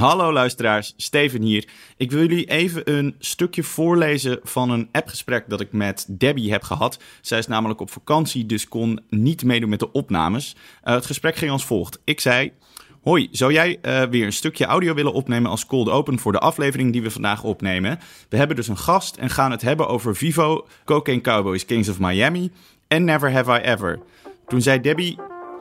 Hallo luisteraars, Steven hier. Ik wil jullie even een stukje voorlezen van een appgesprek dat ik met Debbie heb gehad. Zij is namelijk op vakantie, dus kon niet meedoen met de opnames. Uh, het gesprek ging als volgt. Ik zei... Hoi, zou jij uh, weer een stukje audio willen opnemen als cold open voor de aflevering die we vandaag opnemen? We hebben dus een gast en gaan het hebben over Vivo, Cocaine Cowboys, Kings of Miami en Never Have I Ever. Toen zei Debbie,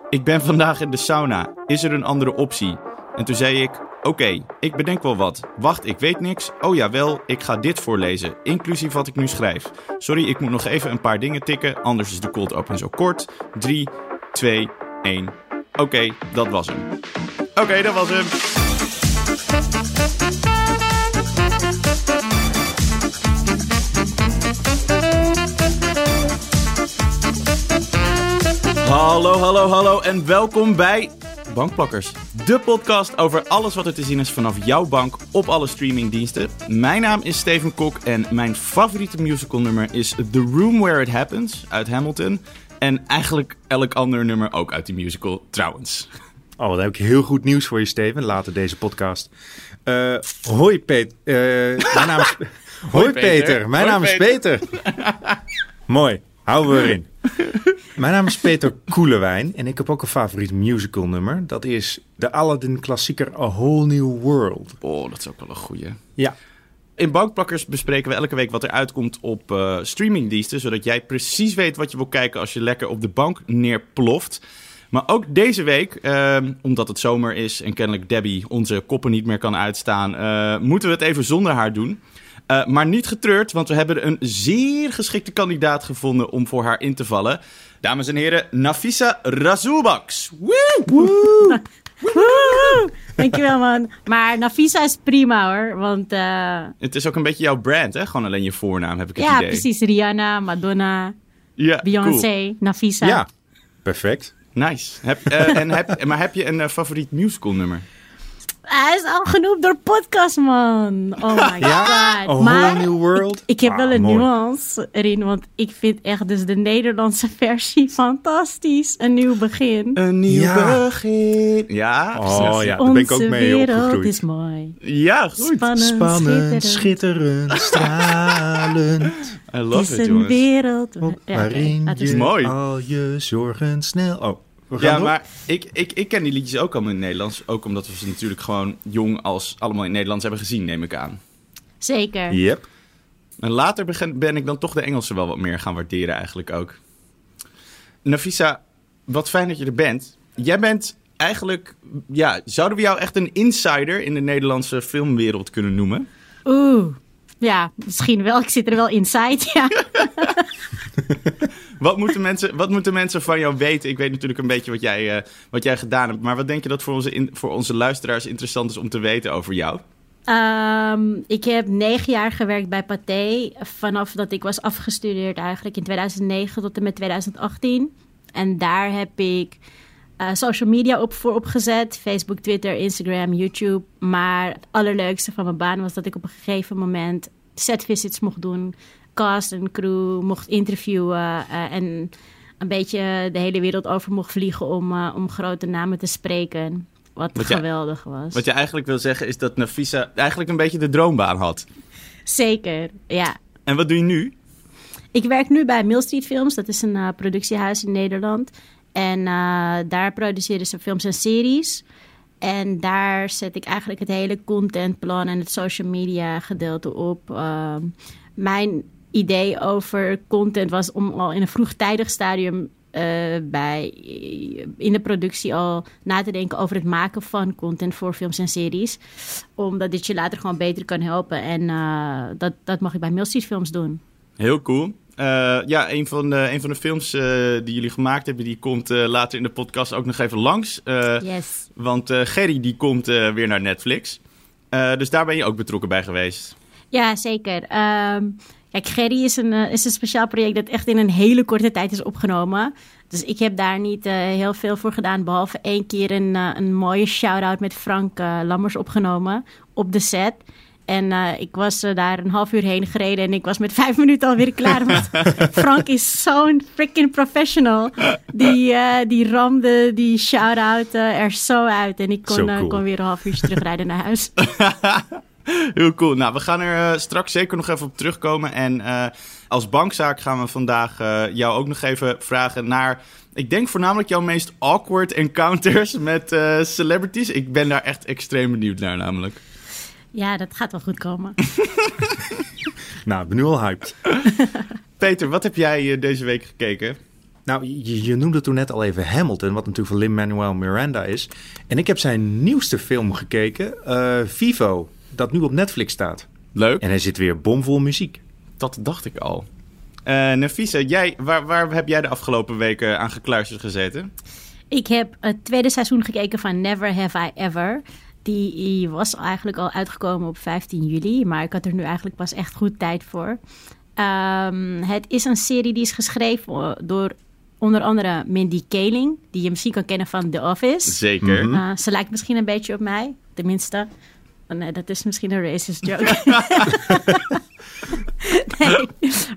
ik ben vandaag in de sauna, is er een andere optie? En toen zei ik, oké, ik bedenk wel wat. Wacht, ik weet niks. Oh ja, wel, ik ga dit voorlezen, inclusief wat ik nu schrijf. Sorry, ik moet nog even een paar dingen tikken, anders is de cold open zo kort. 3, 2, 1. Oké, dat was hem. Oké, dat was hem. Hallo, hallo, hallo en welkom bij Bankplakkers. De podcast over alles wat er te zien is vanaf jouw bank op alle streamingdiensten. Mijn naam is Steven Kok en mijn favoriete musical nummer is The Room Where It Happens uit Hamilton. En eigenlijk elk ander nummer ook uit die musical trouwens. Oh, dan heb ik heel goed nieuws voor je, Steven. Later deze podcast. Uh, hoi, Peter. Uh, mijn naam is... hoi, Peter. Peter. Mijn hoi, naam Peter. is Peter. Mooi. Houden we erin. Mijn naam is Peter Koelewijn en ik heb ook een favoriet musical nummer. Dat is de Aladdin klassieker A Whole New World. Oh, dat is ook wel een goeie. Ja. In Bankplakkers bespreken we elke week wat er uitkomt op uh, streamingdiensten. Zodat jij precies weet wat je wil kijken als je lekker op de bank neerploft. Maar ook deze week, uh, omdat het zomer is en kennelijk Debbie onze koppen niet meer kan uitstaan, uh, moeten we het even zonder haar doen. Uh, maar niet getreurd, want we hebben een zeer geschikte kandidaat gevonden om voor haar in te vallen. Dames en heren, Nafisa Razulbaks. Woe! Woe! Woe! Dankjewel, man. Maar Nafisa is prima, hoor. Want, uh... Het is ook een beetje jouw brand, hè? Gewoon alleen je voornaam, heb ik het ja, idee. Ja, precies. Rihanna, Madonna, ja, Beyoncé, cool. Nafisa. Ja, perfect. Nice. Heb, uh, en heb, maar heb je een uh, favoriet musical nummer? Hij is al genoemd door podcast, man. Oh my ja? god. A maar whole new world. Ik, ik heb ah, wel een mooi. nuance erin, want ik vind echt dus de Nederlandse versie fantastisch. Een nieuw begin. Een nieuw Ja. begin. Ja. Oh ja, daar ben ik ook mee wereld opgegroeid. is mooi. Ja, goed. Spannend, Spannend, schitterend. schitterend, stralend. I Het love is it, een jongens. wereld. Ja, oké, waarin je. Mooi. al je zorgen snel... Oh, we gaan Ja, door? maar ik, ik, ik ken die liedjes ook allemaal in het Nederlands. Ook omdat we ze natuurlijk gewoon jong als allemaal in het Nederlands hebben gezien, neem ik aan. Zeker. Yep. En later begin- ben ik dan toch de Engelse wel wat meer gaan waarderen eigenlijk ook. Nafisa, wat fijn dat je er bent. Jij bent eigenlijk, ja, zouden we jou echt een insider in de Nederlandse filmwereld kunnen noemen? Oeh. Ja, misschien wel. Ik zit er wel inside, ja. Wat moeten, mensen, wat moeten mensen van jou weten? Ik weet natuurlijk een beetje wat jij, eh, wat jij gedaan hebt. Maar wat denk je dat voor onze, voor onze luisteraars interessant is om te weten over jou? Ehm, ik heb negen jaar gewerkt bij Pathé. Vanaf dat ik was afgestudeerd eigenlijk in 2009 tot en met 2018. En daar heb ik eh, social media op voor opgezet. Facebook, Twitter, Instagram, YouTube. Maar het allerleukste van mijn baan was dat ik op een gegeven moment setvisits mocht doen. Cast en crew mocht interviewen. eh, en een beetje de hele wereld over mocht vliegen om, eh, om grote namen te spreken. Wat, geweldig was. Wat je eigenlijk wil zeggen is dat Nafisa eigenlijk een beetje de droombaan had. Zeker, ja. En wat doe je nu? Ik werk nu bij Mill Street Films. Dat is een eh, productiehuis in Nederland. En daar produceren ze films en series. En daar zet ik eigenlijk het hele contentplan en het social media gedeelte op. Ehm, mijn idee over content was om al in een vroegtijdig stadium eh, bij, in de productie al na te denken over het maken van content voor films en series. Omdat dit je later gewoon beter kan helpen. En eh, dat, dat mag ik bij Mill Street Films doen. Heel cool. Eh, ja, een van, de, een van de films die jullie gemaakt hebben, die komt later in de podcast ook nog even langs. Yes. Want Gerry die komt weer naar Netflix. Dus daar ben je ook betrokken bij geweest. Ja, zeker. Ehm, kijk, Gerry is een, eh, is een speciaal project dat echt in een hele korte tijd is opgenomen. Dus ik heb daar niet eh, heel veel voor gedaan. Behalve één keer een, eh, een mooie shout-out met Frank Lammers opgenomen op de set. En ik was daar een half uur heen gereden en ik was met vijf minuten alweer klaar. Want Frank is zo'n freaking professional. Die, die ramde die shout-out er zo uit. En ik kon, cool. kon weer een half uurtje terugrijden naar huis. Heel cool. Nou, we gaan er eh, straks zeker nog even op terugkomen. En eh, als bankzaak gaan we vandaag eh, jou ook nog even vragen naar... Ik denk voornamelijk jouw meest awkward encounters met eh, celebrities. Ik ben daar echt extreem benieuwd naar namelijk. Ja, dat gaat wel goed komen. Nou, ik ben nu al hyped. Peter, wat heb jij deze week gekeken? Nou, je, je noemde toen net al even Hamilton, wat natuurlijk van Lin-Manuel Miranda is. En ik heb zijn nieuwste film gekeken, eh, Vivo, dat nu op Netflix staat. Leuk. En hij zit weer bomvol muziek. Dat dacht ik al. Eh Nafisa, jij, waar, waar heb jij de afgelopen weken aan gekluisterd gezeten? Ik heb het tweede seizoen gekeken van Never Have I Ever. Die was eigenlijk al uitgekomen op 15 juli, maar ik had er nu eigenlijk pas echt goed tijd voor. Ehm, het is een serie die is geschreven door onder andere Mindy Kaling, die je misschien kan kennen van The Office. Zeker. Uh, ze lijkt misschien een beetje op mij, tenminste. Oh, nee, dat is misschien een racist joke. nee,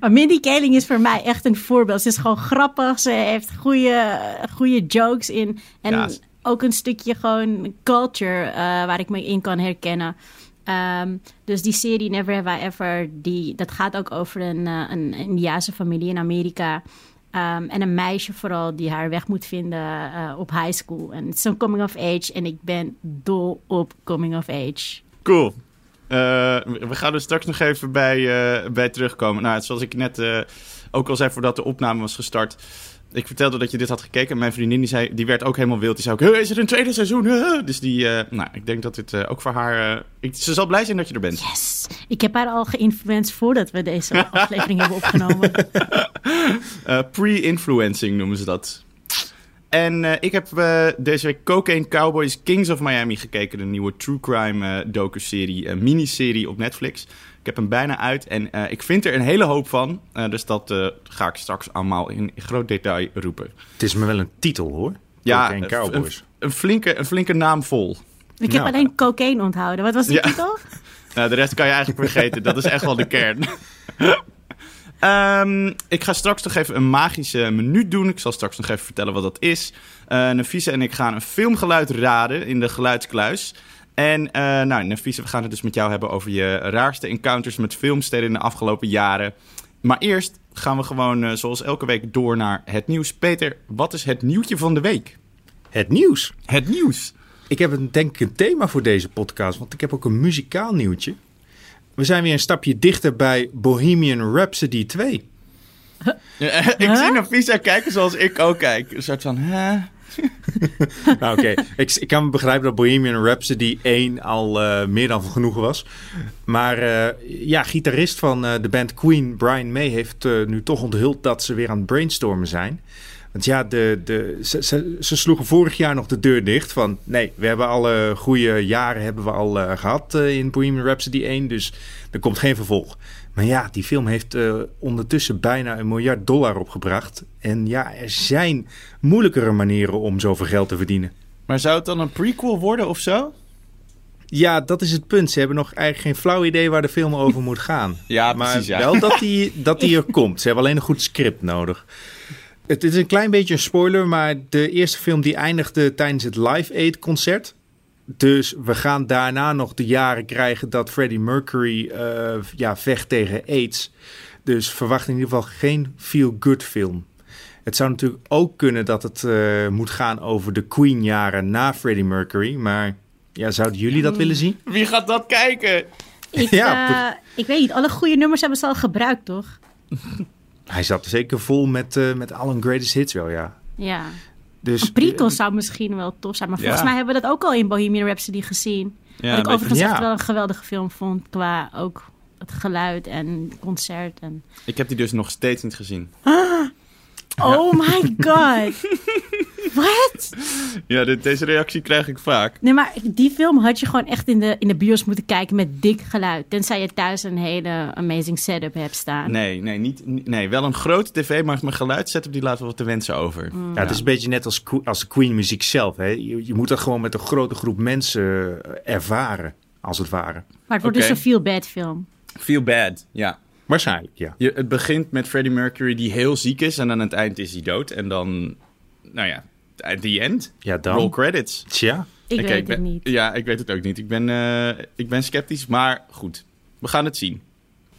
maar Mindy Kaling is voor mij echt een voorbeeld. Ze is gewoon grappig. Ze heeft goede, goede jokes in. En Ja. ook een stukje gewoon culture eh, waar ik me in kan herkennen. Ehm, dus die serie Never Have I Ever, die, dat gaat ook over een, eh, een Indiase familie in Amerika. Ehm, en een meisje vooral die haar weg moet vinden eh, op high school. En het is zo'n coming of age. En ik ben dol op coming of age. Cool. Eh, we gaan er straks nog even bij, eh, bij terugkomen. Nou, zoals ik net ook al zei voordat de opname was gestart. Ik vertelde dat je dit had gekeken. En mijn vriendin die zei, die werd ook helemaal wild. Die zei ook, "Huh, is er een tweede seizoen? Huh?" Dus die, nou, ik denk dat dit ook voor haar... ik, ze zal blij zijn dat je er bent. Yes! Ik heb haar al geïnfluenced voordat we deze aflevering hebben opgenomen. Eh, Pre-influencing noemen ze dat. En eh, ik heb eh, deze week Cocaine Cowboys Kings of Miami gekeken. De nieuwe true crime eh docu-serie, miniserie op Netflix. Ik heb hem bijna uit en eh, ik vind er een hele hoop van. Eh, dus dat eh, ga ik straks allemaal in, groot detail roepen. Het is me wel een titel hoor. Ja, Cocaine een- Cowboys. Een, een, flinke, een flinke naam vol. Ik heb Nou. alleen cocaine onthouden. Wat was de Ja. titel? Nou, de rest kan je eigenlijk vergeten. Dat is echt wel de kern. Ehm, ik ga straks nog even een magische minuut doen. Ik zal straks nog even vertellen wat dat is. Uh, Nafisa en ik gaan een filmgeluid raden in de geluidskluis. En eh nou, Nafisa, we gaan het dus met jou hebben over je raarste encounters met filmsterren in de afgelopen jaren. Maar eerst gaan we gewoon eh, zoals elke week door naar het nieuws. Peter, wat is het nieuwtje van de week? Het nieuws. Het nieuws. Ik heb een, denk ik een thema voor deze podcast, want ik heb ook een muzikaal nieuwtje. We zijn weer een stapje dichter bij Bohemian Rhapsody 2. ik zie Nafisa kijken zoals ik ook kijk. Een soort van, hè? nou oké, ik, ik kan begrijpen dat Bohemian Rhapsody 1 al eh, meer dan genoegen was. Maar eh, ja, gitarist van eh, de band Queen, Brian May, heeft nu toch onthuld dat ze weer aan het brainstormen zijn. Want ja, de, de, ze, ze, ze sloegen vorig jaar nog de deur dicht van... nee, we hebben alle goede jaren hebben we al eh, gehad eh, in Bohemian Rhapsody 1... dus er komt geen vervolg. Maar ja, die film heeft eh, ondertussen bijna een miljard dollar opgebracht. En ja, er zijn moeilijkere manieren om zoveel geld te verdienen. Maar zou het dan een prequel worden of zo? Ja, dat is het punt. Ze hebben nog eigenlijk geen flauw idee waar de film over moet gaan. Ja, maar precies, ja. wel dat die, dat die er komt. Ze hebben alleen een goed script nodig. Het is een klein beetje een spoiler, maar de eerste film die eindigde tijdens het Live Aid concert. Dus we gaan daarna nog de jaren krijgen dat Freddie Mercury uh, ja, vecht tegen AIDS. Dus verwacht in ieder geval geen feel-good film. Het zou natuurlijk ook kunnen dat het uh, moet gaan over de Queen-jaren na Freddie Mercury. Maar ja, zouden jullie dat willen zien? Wie gaat dat kijken? Ik, ja. uh, ik weet niet, alle goede nummers hebben ze al gebruikt, toch? Hij zat er zeker vol met, uh, met al hun greatest hits wel, ja. Ja. Dus, een prequel zou misschien wel tof zijn. Maar volgens ja. mij hebben we dat ook al in Bohemian Rhapsody gezien. Ja, Wat ik overigens ja. echt wel een geweldige film vond. Qua ook het geluid en concert. En... Ik heb die dus nog steeds niet gezien. Ah, oh my god. What? Ja, dit, deze reactie krijg ik vaak. Nee, maar die film had je gewoon echt in de, in de bios moeten kijken met dik geluid. Tenzij je thuis een hele amazing setup hebt staan. Nee, nee, niet, nee wel een grote tv, maar mijn geluidssetup die laat wel wat te wensen over. Ja, het is een beetje net als, als de Queen muziek zelf. Hè? Je, je moet dat gewoon met een grote groep mensen eh, ervaren, als het ware. Maar het wordt Oké. dus een feel-bad film. Feel bad, ja. Waarschijnlijk, ja. Je, het begint met Freddie Mercury die heel ziek is en aan het eind is hij dood. En dan, nou ja, at the end, Ja, dan. roll credits. Tja. Ik weet ben, het niet. Ja, ik weet het ook niet. Ik ben, eh, ik ben sceptisch, maar goed. We gaan het zien.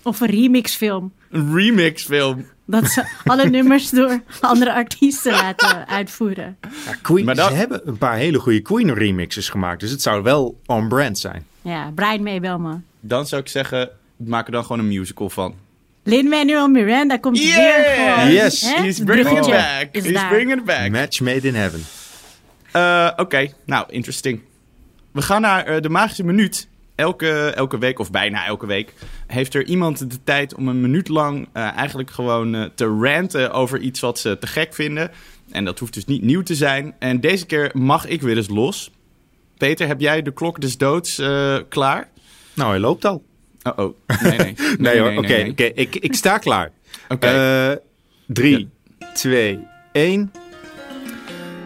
Of een remixfilm. Een remixfilm. Dat ze alle nummers door andere artiesten laten uitvoeren. Ja, Queen, Maar dat- Ze hebben een paar hele goede Queen remixes gemaakt. Dus het zou wel on-brand zijn. Ja, Brian May Belma. Dan zou ik zeggen, maak er dan gewoon een musical van. Lin-Manuel Miranda komt Yeah! weer gewoon. Yes. hè? He's bringing it back. is He's daar. bringing it back. Match made in heaven. Eh, Oké, nou, interesting. We gaan naar eh, de magische minuut. Elke, elke week, of bijna elke week, heeft er iemand de tijd om een minuut lang eh, eigenlijk gewoon te ranten over iets wat ze te gek vinden. En dat hoeft dus niet nieuw te zijn. En deze keer mag ik weer eens los. Peter, heb jij de klok des doods eh, klaar? Nou, hij loopt al. Oh, oh. Nee, nee. Nee, Nee, hoor, oké. ik, ik sta klaar. Oké. Eh, drie, twee, één.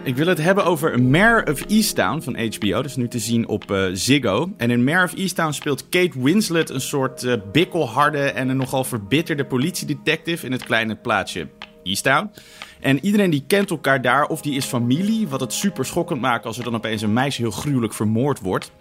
Ik wil het hebben over Mare of Easttown van HBO. Dat is nu te zien op eh, Ziggo. En in Mare of Easttown speelt Kate Winslet een soort eh, bikkelharde en een nogal verbitterde politiedetective in het kleine plaatsje Easttown. En iedereen die kent elkaar daar of die is familie, wat het super schokkend maakt als er dan opeens een meisje heel gruwelijk vermoord wordt.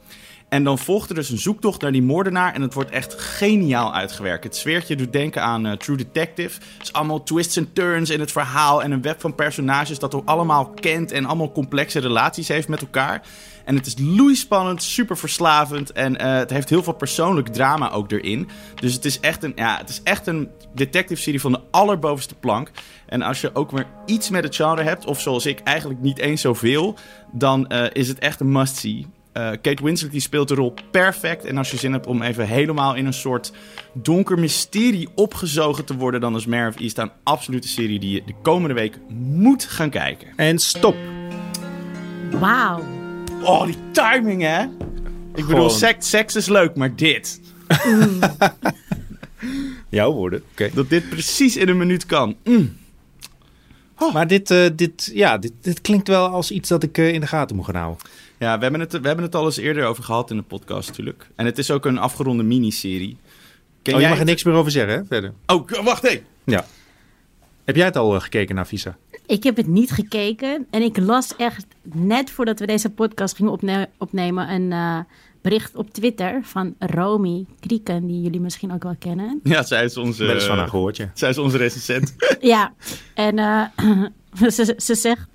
En dan volgt er dus een zoektocht naar die moordenaar. En het wordt echt geniaal uitgewerkt. Het sfeertje doet denken aan eh, True Detective. Het is allemaal twists en turns in het verhaal. En een web van personages dat ook allemaal kent. En allemaal complexe relaties heeft met elkaar. En het is loeispannend, super verslavend. En eh, het heeft heel veel persoonlijk drama ook erin. Dus het is echt een, ja, het is echt een detective-serie van de allerbovenste plank. En als je ook maar iets met het genre hebt, of zoals ik eigenlijk niet eens zoveel, dan eh, is het echt een must-see. Eh, Kate Winslet die speelt de rol perfect. En als je zin hebt om even helemaal in een soort donker mysterie opgezogen te worden, dan is Mare of absoluut een serie die je de komende week moet gaan kijken. En stop. Wauw. Oh, die timing hè! Ik bedoel, seks, seks is leuk, maar dit. Jouw woorden. Oké. Dat dit precies in een minuut kan. Mm. Maar dit, eh, dit, ja, dit, dit klinkt wel als iets dat ik eh, in de gaten moet gaan houden. Ja, we hebben, het, we hebben het al eens eerder over gehad in de podcast natuurlijk. En het is ook een afgeronde miniserie. Ken Oh, je jij mag er niks meer over zeggen, hè? Verder. Oh, wacht even. Ja. Heb jij het al eh, gekeken naar Visa? Ik heb het niet gekeken. En ik las echt net voordat we deze podcast gingen opne- opnemen... een eh, bericht op Twitter van Romy Krieken... die jullie misschien ook wel kennen. Ja, zij is onze... Wel eens van haar gehoord, ja. Zij is onze recensent. Ja, en eh, ze, ze zegt...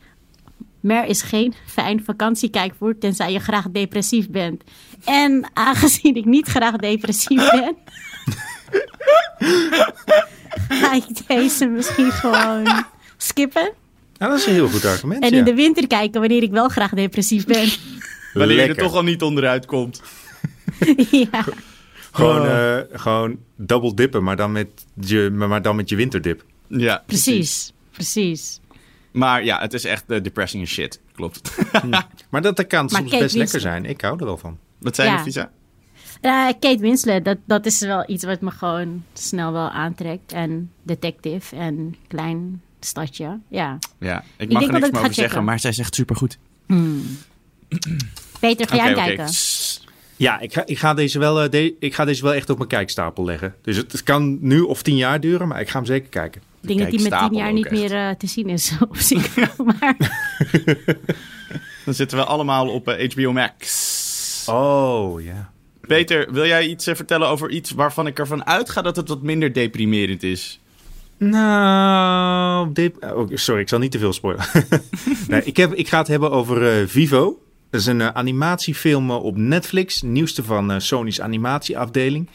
Mer is geen fijn vakantiekijkvoer tenzij je graag depressief bent. En aangezien ik niet graag depressief ben... ga ik deze misschien gewoon skippen. Nou, dat is een heel goed argument, En ja. in de winter kijken wanneer ik wel graag depressief ben. Wanneer je er toch al niet onderuit komt. ja. Gewoon, Oh. eh, gewoon double dippen, maar dan met je, maar dan met je winterdip. Ja, Precies, precies. Maar ja, het is echt eh, depressing as shit. Klopt. Maar dat, dat kan Maar soms Kate best lekker zijn. Ik hou er wel van. Wat zijn Ja. de visa? Eh, Kate Winslet, dat, dat is wel iets wat me gewoon snel wel aantrekt. En detective en klein stadje, ja. Ja, ik mag er niks ik meer over zeggen, checken. maar zij zegt supergoed. Peter, ga jij Oké, oké. kijken? Ja, ik ga, ik, ga deze wel, eh, de- ik ga deze wel echt op mijn kijkstapel leggen. Dus het, het kan nu of tien jaar duren, maar ik ga hem zeker kijken. Ik denk dat die met tien jaar niet echt. meer eh, te zien is op zich. maar Dan zitten we allemaal op eh, HBO Max. Oh, ja. Peter, wil jij iets eh, vertellen over iets waarvan ik ervan uitga dat het wat minder deprimerend is? Nou, oh, sorry, ik zal niet te veel spoilen. nee, ik, heb, ik ga het hebben over eh, Vivo. Dat is een eh, animatiefilm eh, op Netflix. Nieuwste van eh, Sony's animatieafdeling.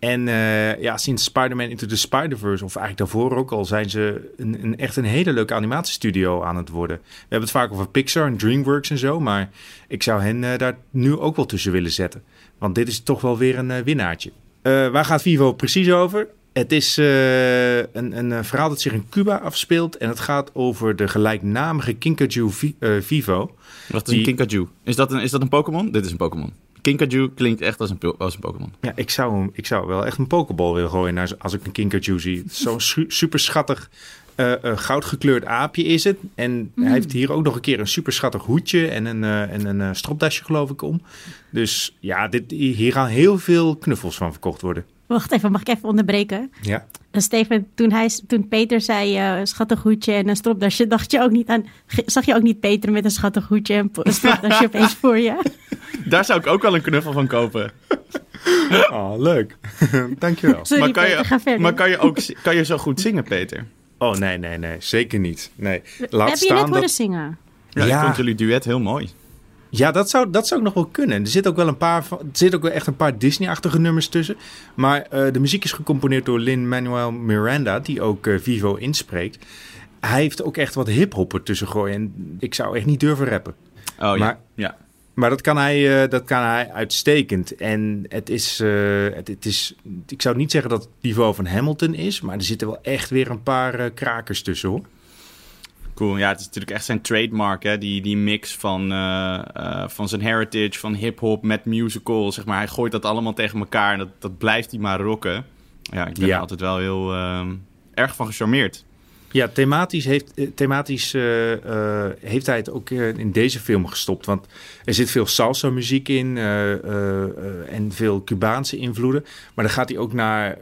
En eh, ja, sinds Spider-Man Into the Spider-Verse, of eigenlijk daarvoor ook al, zijn ze een, een, echt een hele leuke animatiestudio aan het worden. We hebben het vaak over Pixar en DreamWorks en zo, maar ik zou hen eh, daar nu ook wel tussen willen zetten. Want dit is toch wel weer een eh, winnaartje. Waar gaat Vivo precies over? Het is een, een verhaal dat zich in Cuba afspeelt. En het gaat over de gelijknamige Kinkajou vi- Vivo. Wat is een Kinkajou? Is dat een, is dat een Pokémon? Dit is een Pokémon. Kinkajou klinkt echt als een, als een Pokémon. Ja, ik zou, hem- ik zou wel echt een pokeball willen gooien naar, als ik een Kinkajou zie. Zo'n su- super schattig eh, eh, goudgekleurd aapje is het. En hij heeft hier ook nog een keer een super schattig hoedje en een, eh, en een eh, stropdasje geloof ik om. Dus ja, dit, hier gaan heel veel knuffels van verkocht worden. Wacht even, mag ik even onderbreken? Ja. En Steven, toen, hij, toen Peter zei eh, schattig hoedje en een stropdasje, dacht je ook niet aan, zag je ook niet Peter met een schattig hoedje en een stropdasje opeens voor je? Daar zou ik ook wel een knuffel van kopen. Oh, leuk. Dankjewel. Sorry maar kan Peter, ga je, verder. maar kan je ook kan je zo goed zingen, Peter? Oh, nee, nee, nee. Zeker niet. Nee. Heb Laat je net horen dat... zingen? Ja, Ja. ik vond jullie duet heel mooi. Ja, dat zou, dat zou ook nog wel kunnen. Er zitten ook wel een paar, er zitten ook wel echt een paar Disney-achtige nummers tussen. Maar eh, de muziek is gecomponeerd door Lin-Manuel Miranda, die ook eh, Vivo inspreekt. Hij heeft ook echt wat hip-hop ertussen gooien. En ik zou echt niet durven rappen. Oh ja. Maar- ja. Maar dat kan hij, eh, dat kan hij uitstekend. En het is, het, het is, ik zou niet zeggen dat het niveau van Hamilton is, maar er zitten wel echt weer een paar krakers tussen hoor. Cool. Ja, het is natuurlijk echt zijn trademark, hè? Die, die mix van, eh, eh, van zijn heritage, van hip-hop met musical. Zeg maar. Hij gooit dat allemaal tegen elkaar en dat, dat blijft hij maar rocken. Ja, ik ben Ja. er altijd wel heel ehm, erg van gecharmeerd. Ja, thematisch, heeft, eh, thematisch heeft hij het ook in deze film gestopt. Want er zit veel salsa muziek in en veel Cubaanse invloeden. Maar dan gaat hij ook naar...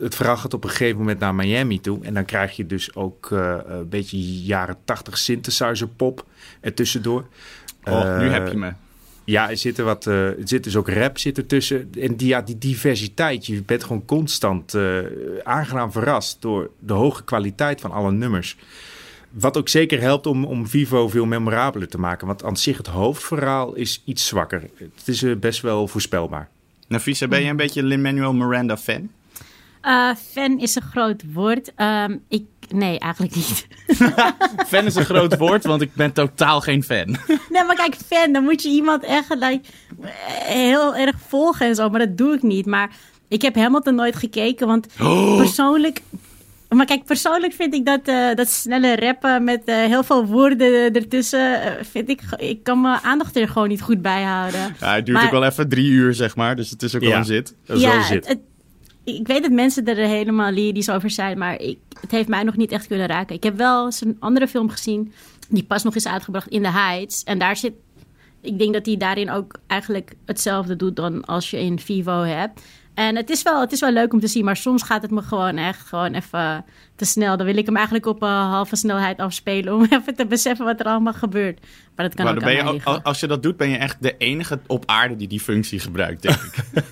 Het verhaal gaat op een gegeven moment naar Miami toe. En dan krijg je dus ook eh, een beetje jaren tachtig synthesizer pop ertussendoor. Oh, nu Eh, heb je me. Ja, er zit, er wat, eh, er zit dus ook rap zit ertussen. En die, ja, die diversiteit, je bent gewoon constant eh, aangenaam verrast door de hoge kwaliteit van alle nummers. Wat ook zeker helpt om, om Vivo veel memorabeler te maken. Want aan zich het hoofdverhaal is iets zwakker. Het is best wel voorspelbaar. Nafisa, ben je een beetje Lin-Manuel Miranda fan? Eh, fan is een groot woord. Ehm, ik, nee, eigenlijk niet. fan is een groot woord, want ik ben totaal geen fan. Nee, maar kijk, fan, dan moet je iemand echt like, heel erg volgen en zo. Maar dat doe ik niet. Maar ik heb Hamilton nooit gekeken, want persoonlijk... Maar kijk, persoonlijk vind ik dat, eh, dat snelle rappen met eh, heel veel woorden ertussen... eh, vind ik, ik kan mijn aandacht er gewoon niet goed bij houden. Ja, het duurt Maar- ook wel even drie uur, zeg maar. Dus het is ook wel Ja. een zit. Dat is wel ja, een zit. het- het- ik weet dat mensen er helemaal lyrisch over zijn, maar ik, het heeft mij nog niet echt kunnen raken. Ik heb wel eens een andere film gezien, die pas nog is uitgebracht, In the Heights. En daar zit, ik denk dat hij daarin ook eigenlijk hetzelfde doet dan als je in Vivo hebt. En het is, wel, het is wel leuk om te zien, maar soms gaat het me gewoon echt gewoon even te snel. Dan wil ik hem eigenlijk op een halve snelheid afspelen om even te beseffen wat er allemaal gebeurt. Maar dat kan Maar ook dan ben je, als je dat doet, ben je echt de enige op aarde die die functie gebruikt, denk ik.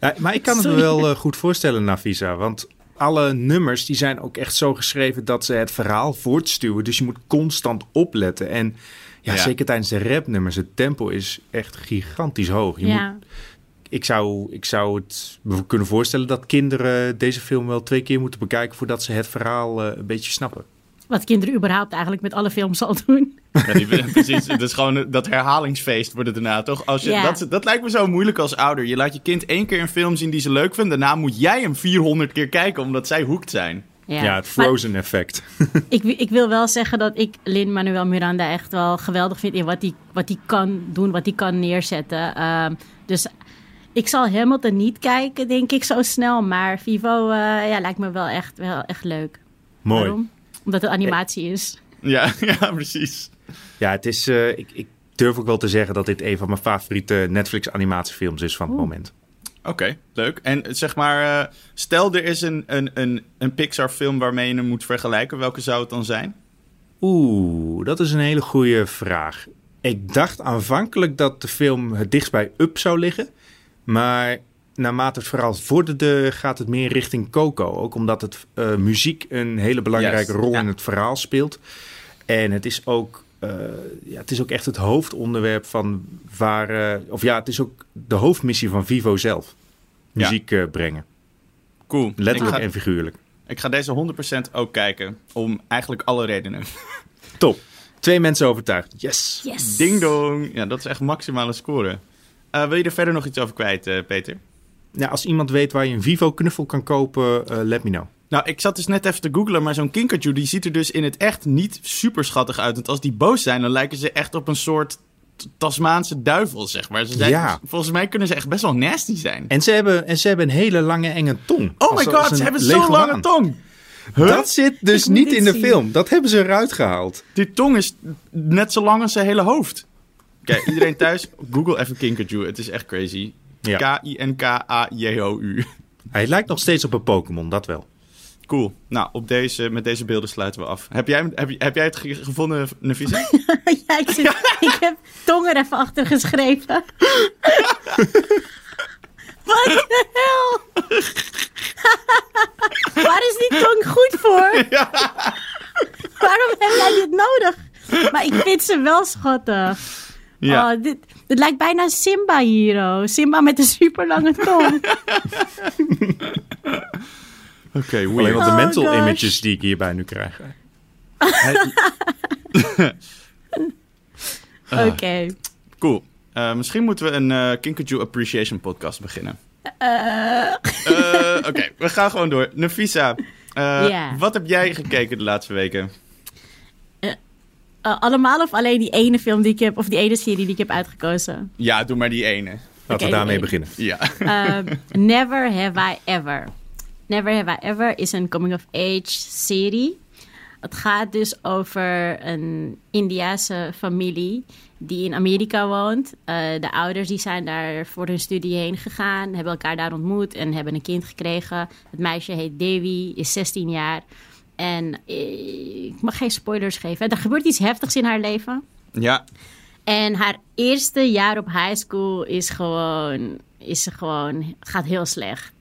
Ja, maar ik kan het me wel eh, goed voorstellen, Navisa. Want alle nummers die zijn ook echt zo geschreven dat ze het verhaal voortstuwen. Dus je moet constant opletten. En ja, Ja. zeker tijdens de rapnummers, het tempo is echt gigantisch hoog. Je ja. moet, ik, zou, ik zou het me kunnen voorstellen dat kinderen deze film wel twee keer moeten bekijken voordat ze het verhaal eh, een beetje snappen. Wat kinderen überhaupt eigenlijk met alle films al doen. Ja, die, precies, het is gewoon dat herhalingsfeest wordt het daarna, toch? Als je, Ja. dat, dat lijkt me zo moeilijk als ouder. Je laat je kind één keer een film zien die ze leuk vindt. Daarna moet jij hem 400 keer kijken, omdat zij hoekt zijn. Ja, het Maar Frozen effect. ik, ik wil wel zeggen dat ik Lin-Manuel Miranda echt wel geweldig vind in wat hij wat hij kan doen, wat hij kan neerzetten. Ehm, dus ik zal Hamilton niet kijken, denk ik, zo snel. Maar Vivo eh, ja, lijkt me wel echt, wel echt leuk. Mooi. Waarom? Omdat het animatie is. Ja, ja precies. Ja, het is, eh, ik, ik durf ook wel te zeggen dat dit een van mijn favoriete Netflix animatiefilms is van het moment. Oké, leuk. En zeg maar, eh, stel er is een, een, een, een Pixar film waarmee je hem moet vergelijken. Welke zou het dan zijn? Oeh, dat is een hele goede vraag. Ik dacht aanvankelijk dat de film het dichtst bij Up zou liggen. Maar naarmate het verhaal vorderde, gaat het meer richting Coco. Ook omdat het eh, muziek een hele belangrijke Juist, rol ja. in het verhaal speelt. En het is ook, eh, ja, het is ook echt het hoofdonderwerp van waar. eh, of ja, het is ook de hoofdmissie van Vivo zelf. Ja. Muziek eh, brengen. Cool. Letterlijk ga, en figuurlijk. ik ga deze 100% ook kijken. Om eigenlijk alle redenen. Top. Twee mensen overtuigd. Yes. Yes! Ding dong. Ja, dat is echt maximale score. Eh, wil je er verder nog iets over kwijt, eh, Peter? Ja, als iemand weet waar je een Vivo-knuffel kan kopen, eh, let me know. Nou, ik zat dus net even te googlen, maar zo'n Kinkajou die ziet er dus in het echt niet super schattig uit. Want als die boos zijn, dan lijken ze echt op een soort Tasmaanse duivel, zeg maar. Ze zijn, Ja. Volgens mij kunnen ze echt best wel nasty zijn. En ze hebben, en ze hebben een hele lange enge tong. Oh my god, ze hebben zo'n lange tong. Huh? Dat zit dus Ik niet in de zien. film. Dat hebben ze eruit gehaald. Die tong is net zo lang als zijn hele hoofd. Kijk, iedereen thuis, google even Kinkajou. Het is echt crazy. Ja. K-I-N-K-A-J-O-U. Hij lijkt nog steeds op een Pokémon, dat wel. Cool. Nou, op deze, met deze beelden sluiten we af. Heb jij, heb, je- heb jij het ge- gevonden, Nafisa? ja, ik, zit, ik heb tong er even achter geschreven. Wat de hel? Waar is die tong goed voor? Waarom heb jij dit nodig? Maar ik vind ze wel schattig. Ja. Oh, dit, dit lijkt bijna Simba hier. oh. Simba met een super lange tong. Oké, Alleen weird. wat de Oh, mental images die ik hierbij nu krijg. Oké. Cool. Eh, misschien moeten we een eh Kinkajou Appreciation podcast beginnen. Eh, Oké, we gaan gewoon door. Nafisa, eh, wat heb jij gekeken de laatste weken? Eh, allemaal of alleen die ene film die ik heb, of die ene serie die ik heb uitgekozen? Ja, doe maar die ene. Laten we daarmee beginnen. Ja. Um, Never Have I Ever. Never Have I Ever is een coming-of-age serie. Het gaat dus over een Indiase familie die in Amerika woont. Eh, de ouders die zijn daar voor hun studie heen gegaan, hebben elkaar daar ontmoet en hebben een kind gekregen. Het meisje heet Devi, is 16 jaar. En ik mag geen spoilers geven. Er gebeurt iets heftigs in haar leven. ja. En haar eerste jaar op high school is gewoon, is ze gewoon, gaat heel slecht.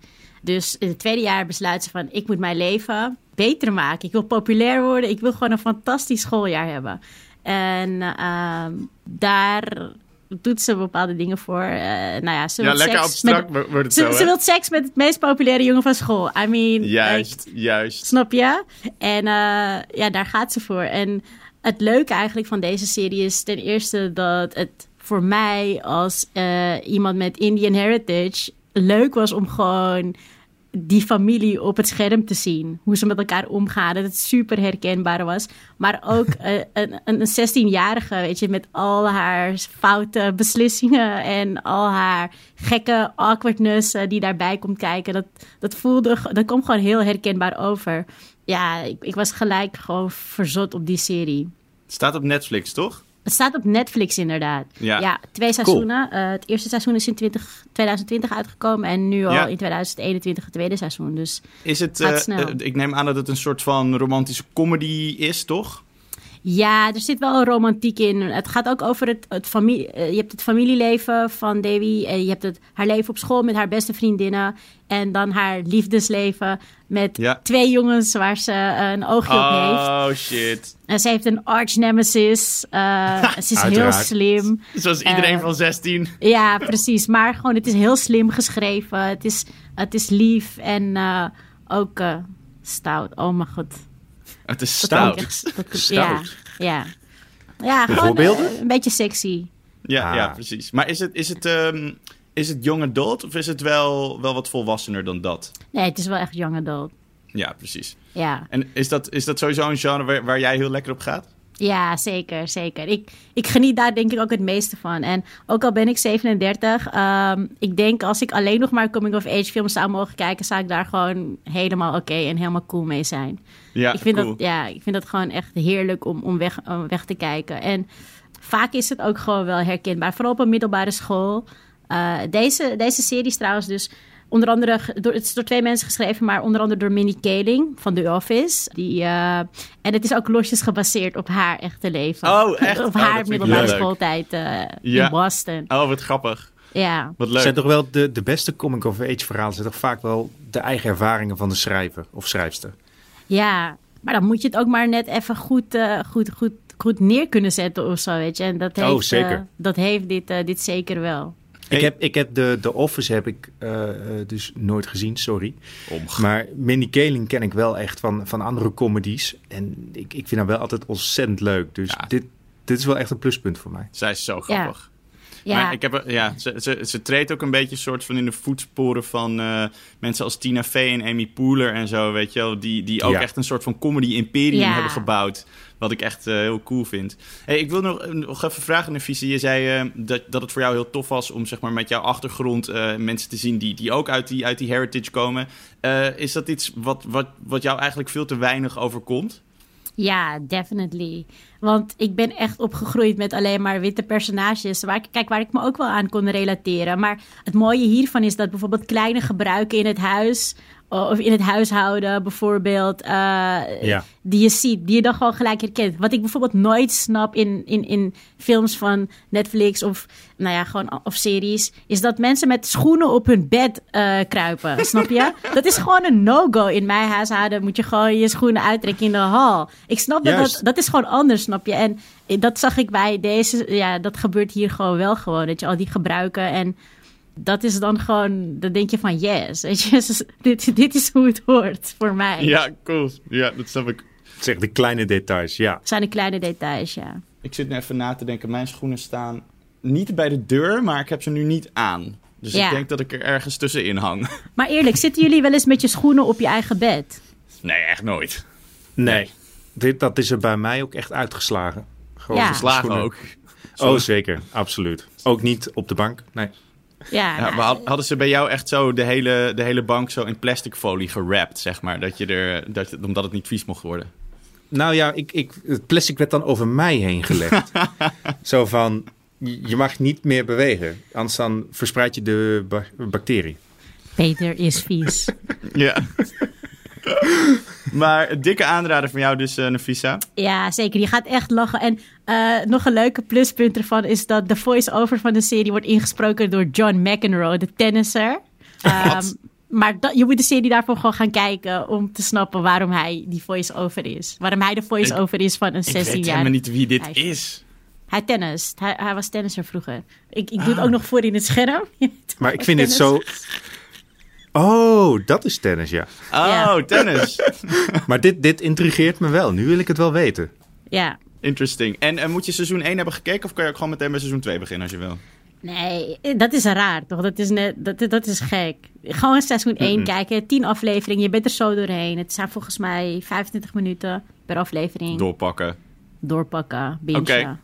Dus in het tweede jaar besluit ze van, ik moet mijn leven beter maken. Ik wil populair worden. Ik wil gewoon een fantastisch schooljaar hebben. En ehm, daar doet ze bepaalde dingen voor. Eh, nou ja, ze Ja, lekker abstract met- wordt het ze, zo, ze hè? wil seks met het meest populaire jongen van school. I mean, Juist, echt. juist. Snap je? En eh, ja, daar gaat ze voor. En het leuke eigenlijk van deze serie is ten eerste dat het voor mij als eh, iemand met Indian heritage leuk was om gewoon die familie op het scherm te zien. Hoe ze met elkaar omgaan. Dat het super herkenbaar was. Maar ook eh, een, een, een 16-jarige, weet je, met al haar foute beslissingen en al haar gekke awkwardness eh, die daarbij komt kijken. Dat, dat voelde, dat komt gewoon heel herkenbaar over. Ja, ik, ik was gelijk gewoon verzot op die serie. Het staat op Netflix, toch? Het staat op Netflix inderdaad. Ja. twee seizoenen. Eh, het eerste seizoen is in 20, 2020 uitgekomen en nu al Ja. in 2021 het tweede seizoen. Dus Is het, eh, ik neem aan dat het een soort van romantische comedy is, toch? Ja, er zit wel een romantiek in. Het gaat ook over het, het familie. eh, je hebt het familieleven van Dewi en je hebt het, haar leven op school met haar beste vriendinnen en dan haar liefdesleven met Ja. twee jongens waar ze eh, een oogje op heeft. Oh, shit. En ze heeft een arch nemesis. eh, ze is heel slim. Zoals iedereen van 16. Ja, precies. Maar gewoon, het is heel slim geschreven. Het is, het is lief en eh, ook eh, stout. Oh mijn god. Het is stout. Ja, ja. ja gewoon voorbeelden? eh, een beetje sexy. Ja, Ah. ja, precies. Maar is het, is het, ehm, is het young adult of is het wel, wel wat volwassener dan dat? Nee, het is wel echt young adult. Ja, precies. Ja, En is dat, is dat sowieso een genre waar, waar jij heel lekker op gaat? Ja zeker, zeker. Ik, ik geniet daar denk ik ook het meeste van. En ook al ben ik 37, ehm, ik denk als ik alleen nog maar coming-of-age films zou mogen kijken, zou ik daar gewoon helemaal oké en helemaal cool mee zijn. Ja, ik, vind cool. dat, ja, ik vind dat gewoon echt heerlijk om, om, weg, om weg te kijken. En vaak is het ook gewoon wel herkenbaar. Vooral op een middelbare school. Eh, deze, deze serie is trouwens dus onder andere... Door, het is door twee mensen geschreven, maar onder andere door Minnie Kaling van The Office. Die, eh, en het is ook losjes gebaseerd op haar echte leven. Oh, echt? op Oh, haar middelbare schooltijd eh, Ja. in Boston. Oh, wat grappig. Ja. Wat Het leuk. zijn toch wel de, de beste comic-of-age verhalen zijn toch vaak wel de eigen ervaringen van de schrijver of schrijfster. Ja, maar dan moet je het ook maar net even goed, eh, goed, goed, goed neer kunnen zetten of zo, weet je. En dat Oh, heeft, zeker. eh, dat heeft dit, dit zeker wel. Ik heb, ik heb de, de Office heb ik eh, eh, dus nooit gezien, sorry. Maar Minnie Kaling ken ik wel echt van, van andere comedies. En ik, ik vind haar wel altijd ontzettend leuk. Dus Ja. dit, dit is wel echt een pluspunt voor mij. Zij is zo grappig. Ja. Maar ik heb, ja, ze, ze, ze treedt ook een beetje soort van in de voetsporen van eh, mensen als Tina Fey en Amy Poehler en zo, weet je wel. Die, die ook Ja. echt een soort van comedy-imperium Ja. hebben gebouwd. Wat ik echt eh, heel cool vind. Hey, ik wil nog, nog even vragen, Nafisa. Je zei eh, dat, dat het voor jou heel tof was om zeg maar, met jouw achtergrond eh, mensen te zien die, die ook uit die, uit die heritage komen. Eh, is dat iets wat, wat, wat jou eigenlijk veel te weinig overkomt? Ja, definitely. Want ik ben echt opgegroeid met alleen maar witte personages. Waar ik, kijk, waar ik me ook wel aan kon relateren. Maar het mooie hiervan is dat bijvoorbeeld kleine gebruiken in het huis. Of in het huishouden bijvoorbeeld. eh, Ja. Die je ziet, die je dan gewoon gelijk herkent. Wat ik bijvoorbeeld nooit snap in, in, in films van Netflix of, nou ja, gewoon, of series. Is dat mensen met schoenen op hun bed eh, kruipen. Snap je? Dat is gewoon een no-go. In mijn huishouden moet je gewoon je schoenen uittrekken in de hal. Ik snap dat dat, dat is gewoon anders, snap je? En dat zag ik bij deze, ja, dat gebeurt hier gewoon wel gewoon. Dat je al die gebruiken en dat is dan gewoon, dan denk je van yes, weet je, dit, dit is hoe het hoort voor mij. Ja, cool. Ja, dat snap ik. Zeg de kleine details, ja. Het zijn de kleine details, ja. Ik zit nu even na te denken. Mijn schoenen staan niet bij de deur, maar ik heb ze nu niet aan. Dus Ja. ik denk dat ik er ergens tussenin hang. Maar eerlijk, zitten jullie wel eens met je schoenen op je eigen bed? Nee, echt nooit. Nee. Dit, dat is er bij mij ook echt uitgeslagen. Gewoon Ja. de Slagen schoenen. ook. Oh, zeker. Absoluut. Ook niet op de bank. Nee. Ja, Ja, nou, maar had- hadden ze bij jou echt zo de hele, de hele bank zo in plastic folie gewrapt, zeg maar? Dat je er, dat omdat het niet vies mocht worden. Nou ja, ik, ik, het plastic werd dan over mij heen gelegd. Zo van, je je mag niet meer bewegen. Anders dan verspreid je de ba- bacterie. Peter is vies. Ja. Maar een dikke aanrader van jou dus, eh Nafisa. Ja, zeker. Je gaat echt lachen. En eh, nog een leuke pluspunt ervan is dat de voice-over van de serie wordt ingesproken door John McEnroe, de tennisser. Ehm, maar dat, je moet de serie daarvoor gewoon gaan kijken om te snappen waarom hij die voice-over is. Waarom hij de voice-over is van een Ik 16 weet jaar. helemaal niet wie dit is. Hij tennist. Hij, hij was tennisser vroeger. Ik, ik doe het ook nog voor in het scherm. Maar ik vind het zo... Oh, dat is tennis, ja. Oh, Ja. tennis. Maar dit, dit intrigeert me wel. Nu wil ik het wel weten. Ja. Interesting. En eh, moet je seizoen 1 hebben gekeken of kan je ook gewoon meteen bij seizoen 2 beginnen als je wil? Nee, dat is raar toch? Dat is, net, dat, dat is gek. Gewoon seizoen 1 kijken, 10 afleveringen, je bent er zo doorheen. Het zijn volgens mij 25 minuten per aflevering. Doorpakken. Doorpakken, bingen. Oké.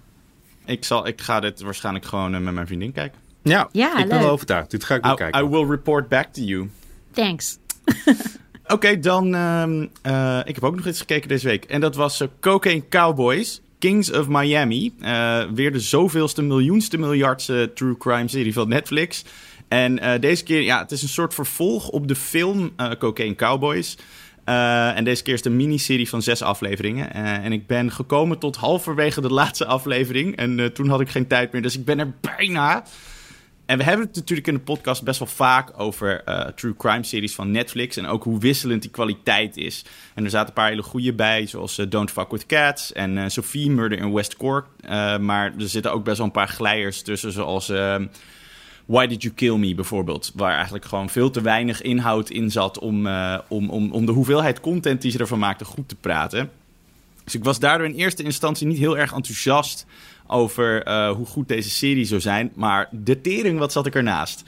Ik, zal, ik ga dit waarschijnlijk gewoon eh, met mijn vriendin kijken. Ja, Ja, ik ben wel overtuigd. Dit ga ik wel I, kijken. I will report back to you. Thanks. Oké, dan. ehm, eh, ik heb ook nog iets gekeken deze week. En dat was eh, Cocaine Cowboys. Kings of Miami. Eh, weer de zoveelste, miljoenste, miljardste true crime serie van Netflix. En eh, deze keer, ja, het is een soort vervolg op de film eh, Cocaine Cowboys. Eh, en deze keer is het een miniserie van zes afleveringen. Eh, en ik ben gekomen tot halverwege de laatste aflevering. En eh, toen had ik geen tijd meer, dus ik ben er bijna. En we hebben het natuurlijk in de podcast best wel vaak over eh, true crime series van Netflix. En ook hoe wisselend die kwaliteit is. En er zaten een paar hele goede bij, zoals eh, Don't Fuck With Cats en eh, Sophie Murder in West Cork. Maar er zitten ook best wel een paar glijers tussen, zoals ehm, Why Did You Kill Me bijvoorbeeld. Waar eigenlijk gewoon veel te weinig inhoud in zat om, om, om, om de hoeveelheid content die ze ervan maakten goed te praten. Dus ik was daardoor in eerste instantie niet heel erg enthousiast over eh, hoe goed deze serie zou zijn. Maar de tering, wat zat ik ernaast?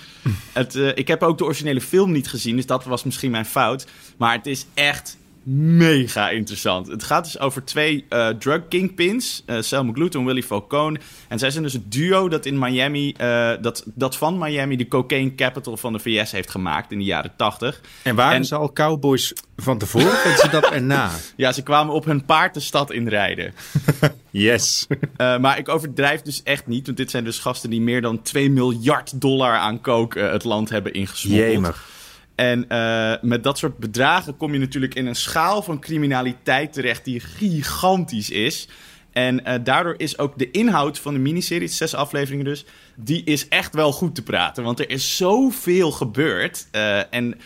het, eh, ik heb ook de originele film niet gezien, dus dat was misschien mijn fout. Maar het is echt mega interessant. Het gaat dus over twee eh, drug kingpins, eh Selma Glute en Willie Falcone. En zij zijn dus het duo dat in Miami, eh, dat, dat van Miami de cocaine capital van de VS heeft gemaakt in de jaren 80. En waren En- ze al cowboys van tevoren deden ze dat erna? Ja, ze kwamen op hun paard de stad inrijden. Yes. Maar ik overdrijf dus echt niet. Want dit zijn dus gasten die meer dan 2 miljard dollar aan coke het land hebben ingesmokkeld. Jemig. En eh, met dat soort bedragen kom je natuurlijk in een schaal van criminaliteit terecht die gigantisch is. En eh, daardoor is ook de inhoud van de miniserie, zes afleveringen dus, die is echt wel goed te praten. Want er is zoveel gebeurd. Eh, en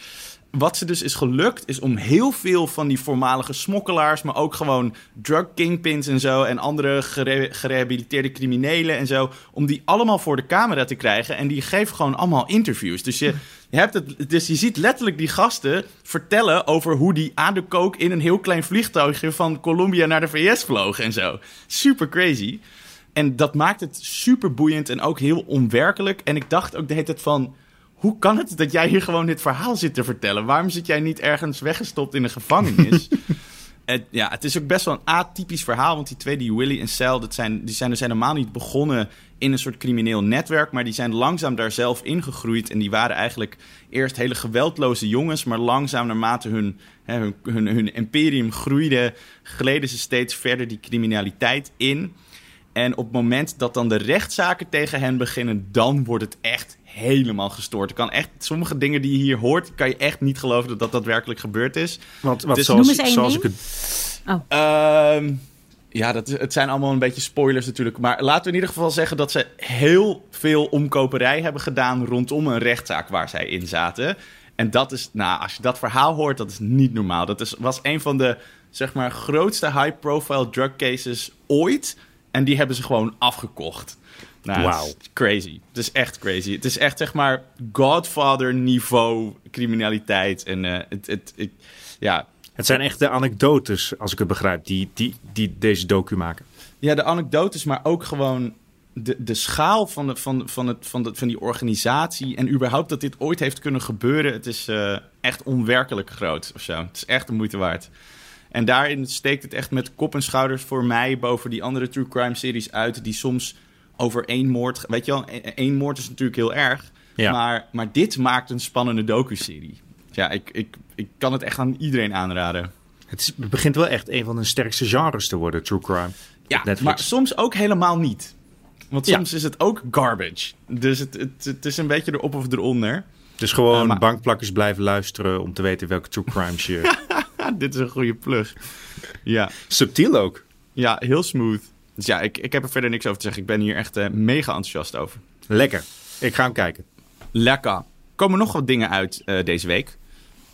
wat ze dus is gelukt, is om heel veel van die voormalige smokkelaars, maar ook gewoon drug kingpins en zo, en andere gere- gerehabiliteerde criminelen en zo, om die allemaal voor de camera te krijgen. En die geven gewoon allemaal interviews. Dus je, hebt het, dus je ziet letterlijk die gasten vertellen over hoe die aan de kook in een heel klein vliegtuigje van Colombia naar de VS vlogen en zo. Super crazy. En dat maakt het super boeiend en ook heel onwerkelijk. En ik dacht ook de hele tijd van... Hoe kan het dat jij hier gewoon dit verhaal zit te vertellen? Waarom zit jij niet ergens weggestopt in een gevangenis? Het, ja, het is ook best wel een atypisch verhaal. Want die twee, die Willy en Sal, dat zijn, die zijn dus helemaal niet begonnen in een soort crimineel netwerk. Maar die zijn langzaam daar zelf ingegroeid. En die waren eigenlijk eerst hele geweldloze jongens. Maar langzaam naarmate hun, hè, hun, hun, hun imperium groeide, gleden ze steeds verder die criminaliteit in. En op het moment dat dan de rechtszaken tegen hen beginnen, dan wordt het echt helemaal gestoord. Er kan echt, sommige dingen die je hier hoort, kan je echt niet geloven dat dat daadwerkelijk gebeurd is. Want wat Dus- zoals, Noem eens één zoals ding. ik het... Ehm, ja, dat, het zijn allemaal een beetje spoilers natuurlijk. Maar laten we in ieder geval zeggen dat ze heel veel omkoperij hebben gedaan rondom een rechtszaak waar zij in zaten. En dat is, nou, als je dat verhaal hoort, dat is niet normaal. Dat is, was een van de, zeg maar, grootste high-profile drug cases ooit. En die hebben ze gewoon afgekocht. Nou, het is crazy. Het is echt crazy. Het is echt, zeg maar, Godfather-niveau criminaliteit. En eh, het, het, ik, ja, Het zijn echt de anekdotes, als ik het begrijp, die, die, die deze docu maken. Ja, de anekdotes, maar ook gewoon de, de schaal van, de, van, van, het, van, de, van die organisatie. En überhaupt dat dit ooit heeft kunnen gebeuren. Het is eh, echt onwerkelijk groot of zo. Het is echt de moeite waard. En daarin steekt het echt met kop en schouders voor mij boven die andere true crime series uit. Die soms over één moord. Weet je wel, e- één moord is natuurlijk heel erg. Ja. Maar, maar dit maakt een spannende docu-serie. Ja, ik, ik, ik kan het echt aan iedereen aanraden. Het, is, het begint wel echt een van de sterkste genres te worden, true crime. Ja, maar soms ook helemaal niet. Want Ja. soms is het ook garbage. Dus het, het, het is een beetje erop of eronder. Dus gewoon Eh, maar- bankplakkers blijven luisteren om te weten welke true crimes je... Dit is een goede plug. Ja, Subtiel ook. ja heel smooth. Dus ja, ik, ik heb er verder niks over te zeggen. Ik ben hier echt eh, mega enthousiast over. Lekker. Ik ga hem kijken. Lekker. Komen nog wat dingen uit eh, deze week.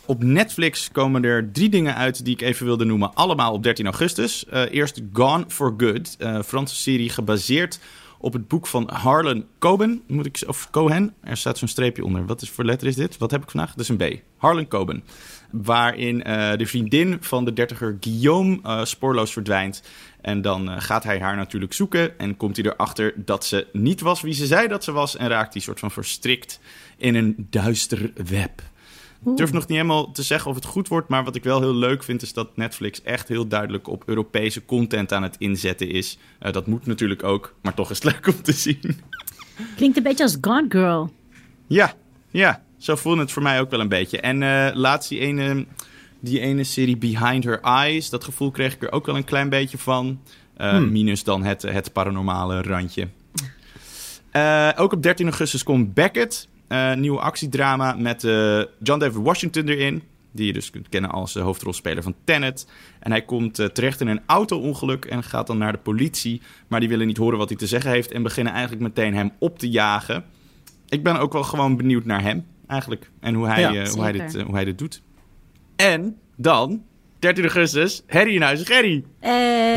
Op Netflix komen er drie dingen uit die ik even wilde noemen. Allemaal op 13 augustus. Eh, eerst Gone for Good. eh Franse serie gebaseerd op het boek van Harlan Coben. Moet ik, of Cohen. Er staat zo'n streepje onder. Wat is voor letter is dit? Wat heb ik vandaag? Dat is een B. Harlan Coben. Waarin eh, de vriendin van de dertiger Guillaume eh, spoorloos verdwijnt. En dan eh, gaat hij haar natuurlijk zoeken. En komt hij erachter dat ze niet was wie ze zei dat ze was. En raakt hij soort van verstrikt in een duister web. Ik durf nog niet helemaal te zeggen of het goed wordt. Maar wat ik wel heel leuk vind is dat Netflix echt heel duidelijk op Europese content aan het inzetten is. Dat moet natuurlijk ook, maar toch is het leuk om te zien. Klinkt een beetje als Gone Girl. Ja, ja, zo voelde het voor mij ook wel een beetje. En eh, laatst die ene, die ene serie Behind Her Eyes, dat gevoel kreeg ik er ook wel een klein beetje van. Eh, Minus dan het, het paranormale randje. Eh, ook op 13 augustus komt Beckett, nieuwe actiedrama met John David Washington erin. Die je dus kunt kennen als de hoofdrolspeler van Tenet. En hij komt terecht in een auto-ongeluk en gaat dan naar de politie. Maar die willen niet horen wat hij te zeggen heeft en beginnen eigenlijk meteen hem op te jagen. Ik ben ook wel gewoon benieuwd naar hem, eigenlijk. En hoe hij, Ja, eh, hoe hij, dit, eh, hoe hij dit doet. En dan, 13 augustus, Harry in huis. Harry! Hey,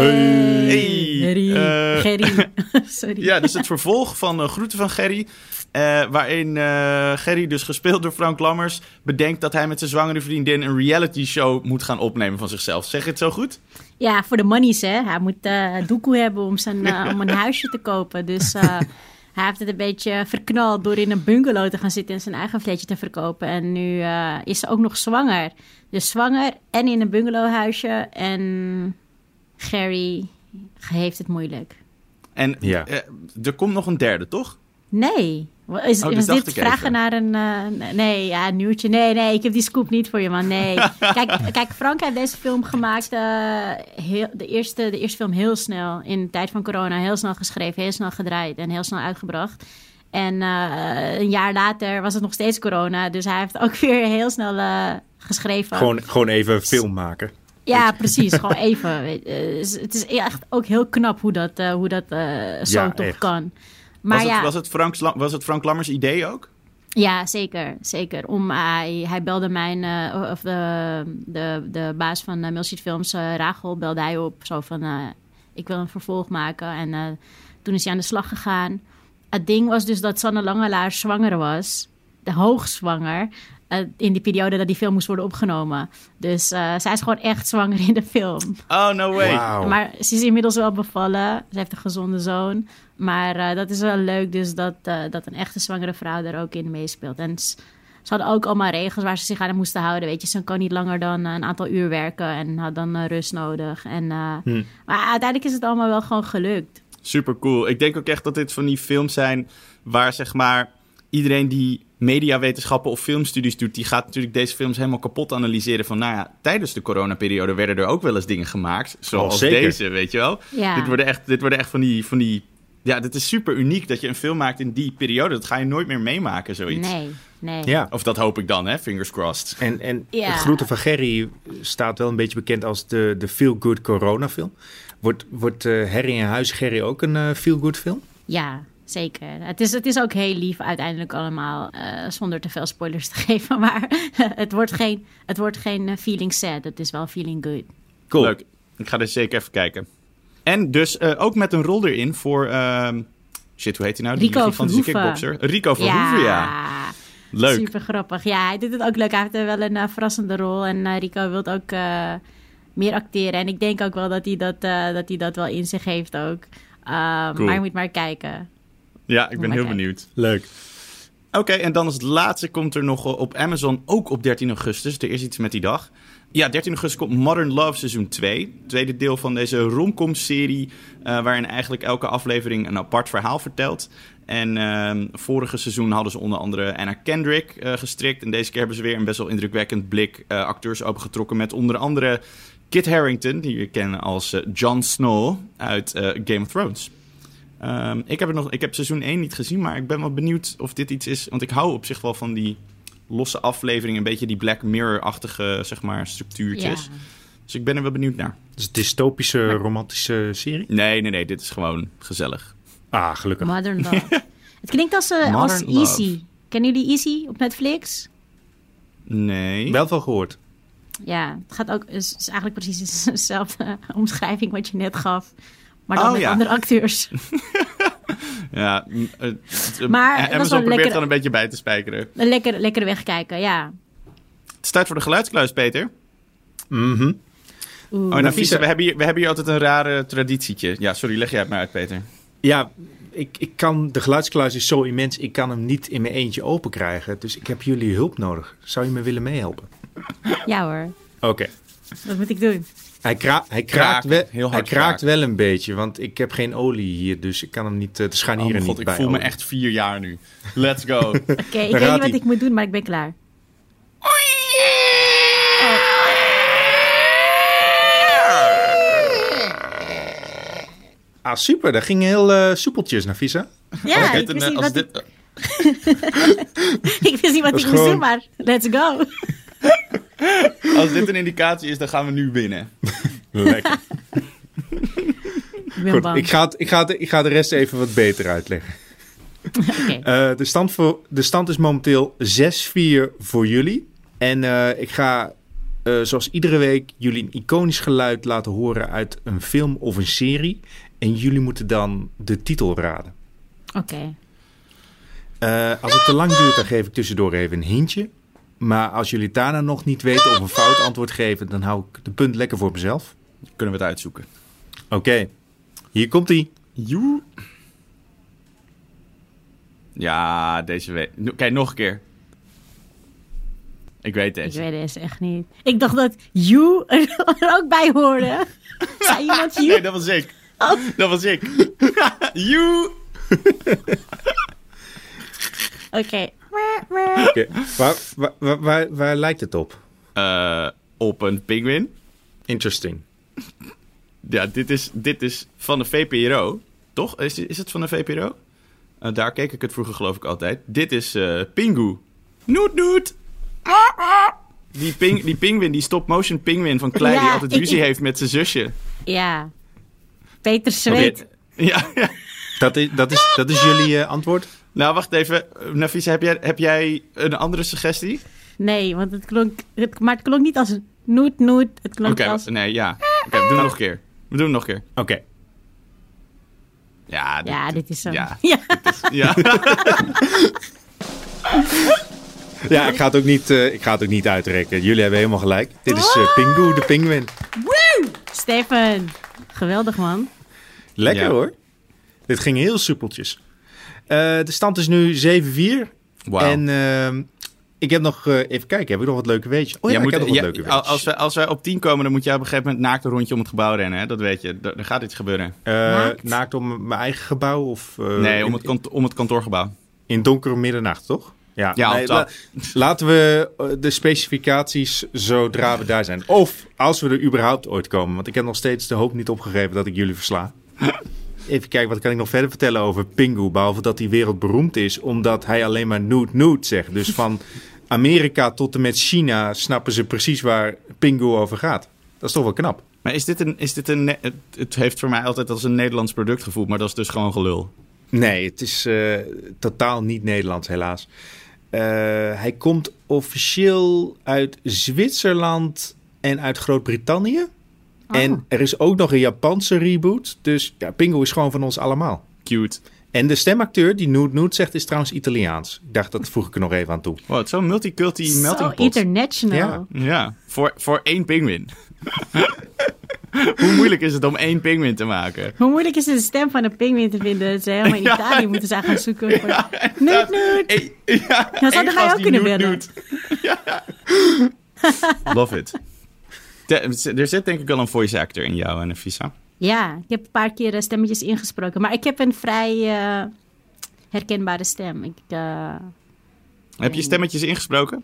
Hey, Gerry. eh, Gerry. Sorry. Ja, dus het vervolg van eh, Groeten van Gerry. eh, waarin eh, Gerry, dus gespeeld door Frank Lammers, bedenkt dat hij met zijn zwangere vriendin een reality show moet gaan opnemen van zichzelf. Zeg je het zo goed? Ja, voor de monies, hè. Hij moet eh doekoe hebben om, zijn, eh, om een huisje te kopen. Dus eh, hij heeft het een beetje verknald door in een bungalow te gaan zitten en zijn eigen vleetje te verkopen. En nu eh, is ze ook nog zwanger. Dus zwanger en in een bungalowhuisje. En Gary heeft het moeilijk. En Ja. eh, er komt nog een derde, toch? Nee. Wa- Is, Oh, dit vragen even. naar een... eh, nee, ja, een nieuwtje. Nee, nee, ik heb die scoop niet voor je, man. Nee. kijk, kijk, Frank heeft deze film gemaakt. eh, heel, de, eerste, de eerste film heel snel. In de tijd van corona. Heel snel geschreven, heel snel gedraaid en heel snel uitgebracht. En eh, een jaar later was het nog steeds corona. Dus hij heeft ook weer heel snel geschreven. Gewoon, gewoon even film maken. Ja, precies. gewoon even. het is echt ook heel knap hoe dat, hoe dat zo Ja, toch echt. kan. Maar was, ja, het, was, het Frank, was het Frank Lammers idee ook? Ja, zeker. zeker. Om, hij, hij belde mijn, eh, of de, de, de baas van uh, Milsheet Films, eh, Rachel, belde hij op. Zo van, eh, ik wil een vervolg maken. En eh, toen is hij aan de slag gegaan. Het ding was dus dat Sanne Langelaar zwanger was. de hoogzwanger. Eh, in die periode dat die film moest worden opgenomen. Dus eh, zij is gewoon echt zwanger in de film. Oh, no way. Maar ze is inmiddels wel bevallen. Ze heeft een gezonde zoon. Maar eh, dat is wel leuk, dus dat, eh, dat een echte zwangere vrouw daar ook in meespeelt. En ze hadden ook allemaal regels waar ze zich aan moesten houden. Weet je, ze kan niet langer dan een aantal uur werken en had dan rust nodig. En, eh, Maar uiteindelijk is het allemaal wel gewoon gelukt. Super cool. Ik denk ook echt dat dit van die films zijn waar zeg maar iedereen die mediawetenschappen of filmstudies doet, die gaat natuurlijk deze films helemaal kapot analyseren van nou ja, tijdens de coronaperiode werden er ook wel eens dingen gemaakt, zoals Oh, deze, weet je wel. Ja. Dit worden echt dit worden echt van die van die ja, dit is super uniek dat je een film maakt in die periode. Dat ga je nooit meer meemaken, zoiets. Nee, nee. Ja. Of dat hoop ik dan, hè? Fingers crossed. En, en Ja. het Groeten van Gerry staat wel een beetje bekend als de, de feel-good corona-film. Wordt, wordt eh, Harry in huis Gerry ook een eh, feel-good film? Ja, zeker. Het is, het is ook heel lief uiteindelijk allemaal, eh, zonder te veel spoilers te geven. Maar het wordt geen, het wordt geen eh, feeling sad, het is wel feeling good. Cool. Leuk. Ik ga dus zeker even kijken. En dus eh, ook met een rol erin voor... ehm, shit, hoe heet hij nou? Die Rico gigantische Verhoeven. kickboxer. Rico Verhoeven, ja. Leuk. Super grappig. Ja, hij doet het ook leuk. Hij heeft wel een verrassende rol. En Rico wil ook eh, meer acteren. En ik denk ook wel dat hij dat, eh, dat, hij dat wel in zich heeft ook. Ehm, Cool. Maar je moet maar kijken. Ja, ik ben heel benieuwd. Leuk. Oké, en dan als het laatste komt er nog op Amazon, ook op 13 augustus. Er is iets met die dag. Ja, 13 augustus komt Modern Love seizoen 2. Tweede deel van deze romcom-serie, eh, waarin eigenlijk elke aflevering een apart verhaal vertelt. En ehm, vorige seizoen hadden ze onder andere Anna Kendrick eh, gestrikt. En deze keer hebben ze weer een best wel indrukwekkend blik eh, acteurs opengetrokken. Met onder andere Kit Harington, die we kennen als eh, Jon Snow uit eh, Game of Thrones. Ehm, ik, heb het nog, ik heb seizoen 1 niet gezien, maar ik ben wel benieuwd of dit iets is. Want ik hou op zich wel van die losse afleveringen, een beetje die Black Mirror-achtige zeg maar, structuurtjes. Ja. Dus ik ben er wel benieuwd naar. Dus een dystopische, romantische serie? Nee, nee, nee, dit is gewoon gezellig. Ah, gelukkig. Modern Love. het klinkt als, eh, als Love. Easy. Kennen jullie Easy op Netflix? Nee. Wel van gehoord. Ja, het gaat ook, is, is eigenlijk precies dezelfde omschrijving wat je net gaf. Maar dan Oh, met ja. andere acteurs. Ja, eh, Maar eh, het was Amazon wel probeert lekker- er een beetje bij te spijkeren. Een lekker, lekkere wegkijken, ja. Het is tijd voor de geluidskluis, Peter. Mhm. Oeh. Oh, nou, Visa, we hebben, hier, we hebben hier altijd een rare traditietje. Ja, sorry, leg jij het maar uit, Peter. Ja, ik, ik kan, de geluidskluis is zo immens, ik kan hem niet in mijn eentje open krijgen. Dus ik heb jullie hulp nodig. Zou je me willen meehelpen? Ja hoor, Oké. wat moet ik doen? Hij, kra hij kraakt, Kraken, wel, heel hard hij kraakt wel een beetje, want ik heb geen olie hier, dus ik kan hem niet, eh, de Oh scharnieren mijn god, niet ik bij voel me echt vier jaar nu. Let's go. Oké, ik weet niet wat ik moet doen, maar ik ben klaar. Ah, super. Dat ging heel eh, soepeltjes, Nafisa. Ja, Als ik wist niet wat ik, dit, ik wist niet wat Dat ik is moest gewoon- doen, maar let's go. als dit een indicatie is, dan gaan we nu winnen. Lekker. Ik Goed, ik ga, het, ik, ga het, ik ga de rest even wat beter uitleggen. Oké. Eh, de, stand voor, de stand is momenteel 6-4 voor jullie. En eh, ik ga, eh, zoals iedere week, jullie een iconisch geluid laten horen uit een film of een serie. En jullie moeten dan de titel raden. Oké. Eh, als het te lang duurt, dan geef ik tussendoor even een hintje. Maar als jullie het daarna nog niet weten of een fout antwoord geven, dan hou ik de punt lekker voor mezelf. Kunnen we het uitzoeken. Oké, hier komt ie. Joe. Ja, deze week. Kijk, nog een keer. Ik weet Ik deze. weet deze echt niet. Ik dacht dat you er ook bij hoorde. Zei iemand you? Nee, dat was ik. Oh. Dat was ik. you. Oké. Oké, Waar, waar, waar, waar, waar lijkt het op? Eh, op een pinguïn. Interesting. Ja, dit is, dit is van de VPRO. Toch? Is, is het van de VPRO? Eh, daar keek ik het vroeger geloof ik altijd. Dit is eh Pingu. Noet noet. Die, ping, die pinguïn, die stop-motion pinguïn van Klei... die altijd ruzie ik- heeft met zijn zusje. Ja. Peter zweet. Ja, ja. Dat is, dat is, dat is jullie antwoord? Nou, wacht even. Nafisa, heb jij, heb jij een andere suggestie? Nee, want het klonk... Het, maar het klonk niet als noet noet. Het klonk Oké, als... nee, ja. Oké, we doen het nog een keer. We doen het nog een keer. Oké. Ja, dit, Ja, dit is zo. Ja. ja. ja. Ja, ik ga het ook niet, eh, ik ga het ook niet uitrekken. Jullie hebben helemaal gelijk. Dit is eh, Pingu, de pinguïn. Stefan, geweldig man. Lekker Ja. hoor. Dit ging heel soepeltjes. Eh, de stand is nu 7-4. Wauw. En ehm, ik heb nog, eh, even kijken, heb ik nog wat leuke weetjes? Oh ja, Jij ik heb nog wat ja, leuke weetjes. als, wij, als wij op 10 komen, dan moet jij op een gegeven moment naakt een rondje om het gebouw rennen. Hè? Dat weet je. Er, er gaat iets gebeuren. Eh, Naakt? naakt om mijn eigen gebouw of... eh, nee, om het, om het kantoorgebouw. In donkere middernacht, toch? Ja, Ja, nee, la- laten we de specificaties zodra we daar zijn. Of als we er überhaupt ooit komen. Want ik heb nog steeds de hoop niet opgegeven dat ik jullie versla. Even kijken, wat kan ik nog verder vertellen over Pingu? Behalve dat hij wereldberoemd is, omdat hij alleen maar nude nude zegt. Dus van Amerika tot en met China snappen ze precies waar Pingu over gaat. Dat is toch wel knap. Maar is dit een... Is dit een het heeft voor mij altijd als een Nederlands product gevoeld, maar dat is dus gewoon gelul. Nee, het is eh, totaal niet Nederlands, helaas. Eh, hij komt officieel uit Zwitserland en uit Groot-Brittannië. En er is ook nog een Japanse reboot. Dus ja, Pingu is gewoon van ons allemaal. Cute. En de stemacteur die Noot Noot zegt is trouwens Italiaans. Ik dacht, dat voeg ik er nog even aan toe. Wow, het is zo'n multiculti Zo melting pot. international. Ja. Ja, voor, voor één pinguïn. Hoe moeilijk is het om één pinguïn te maken? Hoe moeilijk is het de stem van een pinguïn te vinden? Dat ze helemaal in Ja. Italië moeten zijn gaan zoeken. Voor... Noot, noot. Ja, Dat wij gast ook kunnen willen. nude. Ja. Love it. Er zit denk ik al een voice actor in jou, Nafisa. Ja, ik heb een paar keer eh, stemmetjes ingesproken. Maar ik heb een vrij eh, herkenbare stem. Ik, eh, Heb je stemmetjes ingesproken?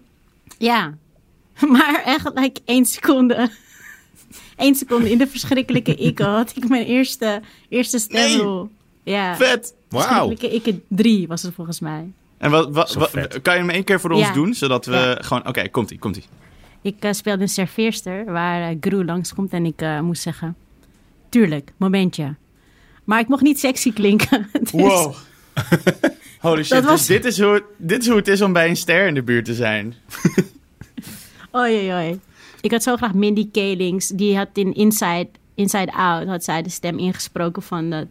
ja, maar echt like één seconde. Eén seconde in de verschrikkelijke ikke had ik mijn eerste, eerste stemrol. Ja, Vet! Wauw. verschrikkelijke ikke 3 was het volgens mij. En wat, kan je hem één keer voor ons Ja. doen? Zodat we Ja. gewoon... Oké, komt-ie, komt-ie. Ik eh, speelde een serveerster waar uh, Gru langskomt en ik eh, moest zeggen... Tuurlijk, momentje. Maar ik mocht niet sexy klinken. Dus- Wow. Holy shit, Dat was- dus dit is, hoe, dit is hoe het is om bij een ster in de buurt te zijn. Oei, oei, oei. Ik had zo graag Mindy Kalings. Die had in Inside, Inside Out had zij de stem ingesproken van de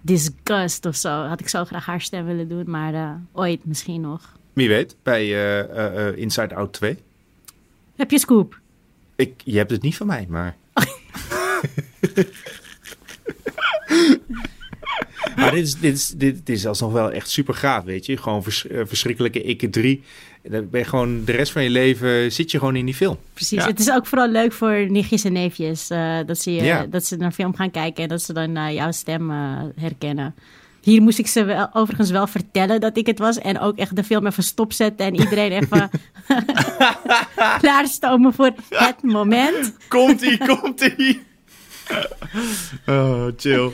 disgust of zo. Had ik zo graag haar stem willen doen, maar eh, ooit misschien nog. Wie weet, bij eh, eh, eh, Inside Out 2. Heb je scoop? Ik, je hebt het niet van mij, maar... maar dit is, dit, is, dit, is alsnog wel echt super gaaf, weet je. Gewoon vers- eh, verschrikkelijke ikke 3. Dan ben je gewoon de rest van je leven zit je gewoon in die film. Precies. Ja. Het is ook vooral leuk voor nichtjes en neefjes. eh, dat, ze, Ja. dat ze naar film gaan kijken en dat ze dan eh, jouw stem herkennen. Hier moest ik ze wel, overigens wel vertellen dat ik het was. En ook echt de film even stopzetten en iedereen even klaarstomen voor het moment. Komt-ie, komt-ie. Oh, chill. Dan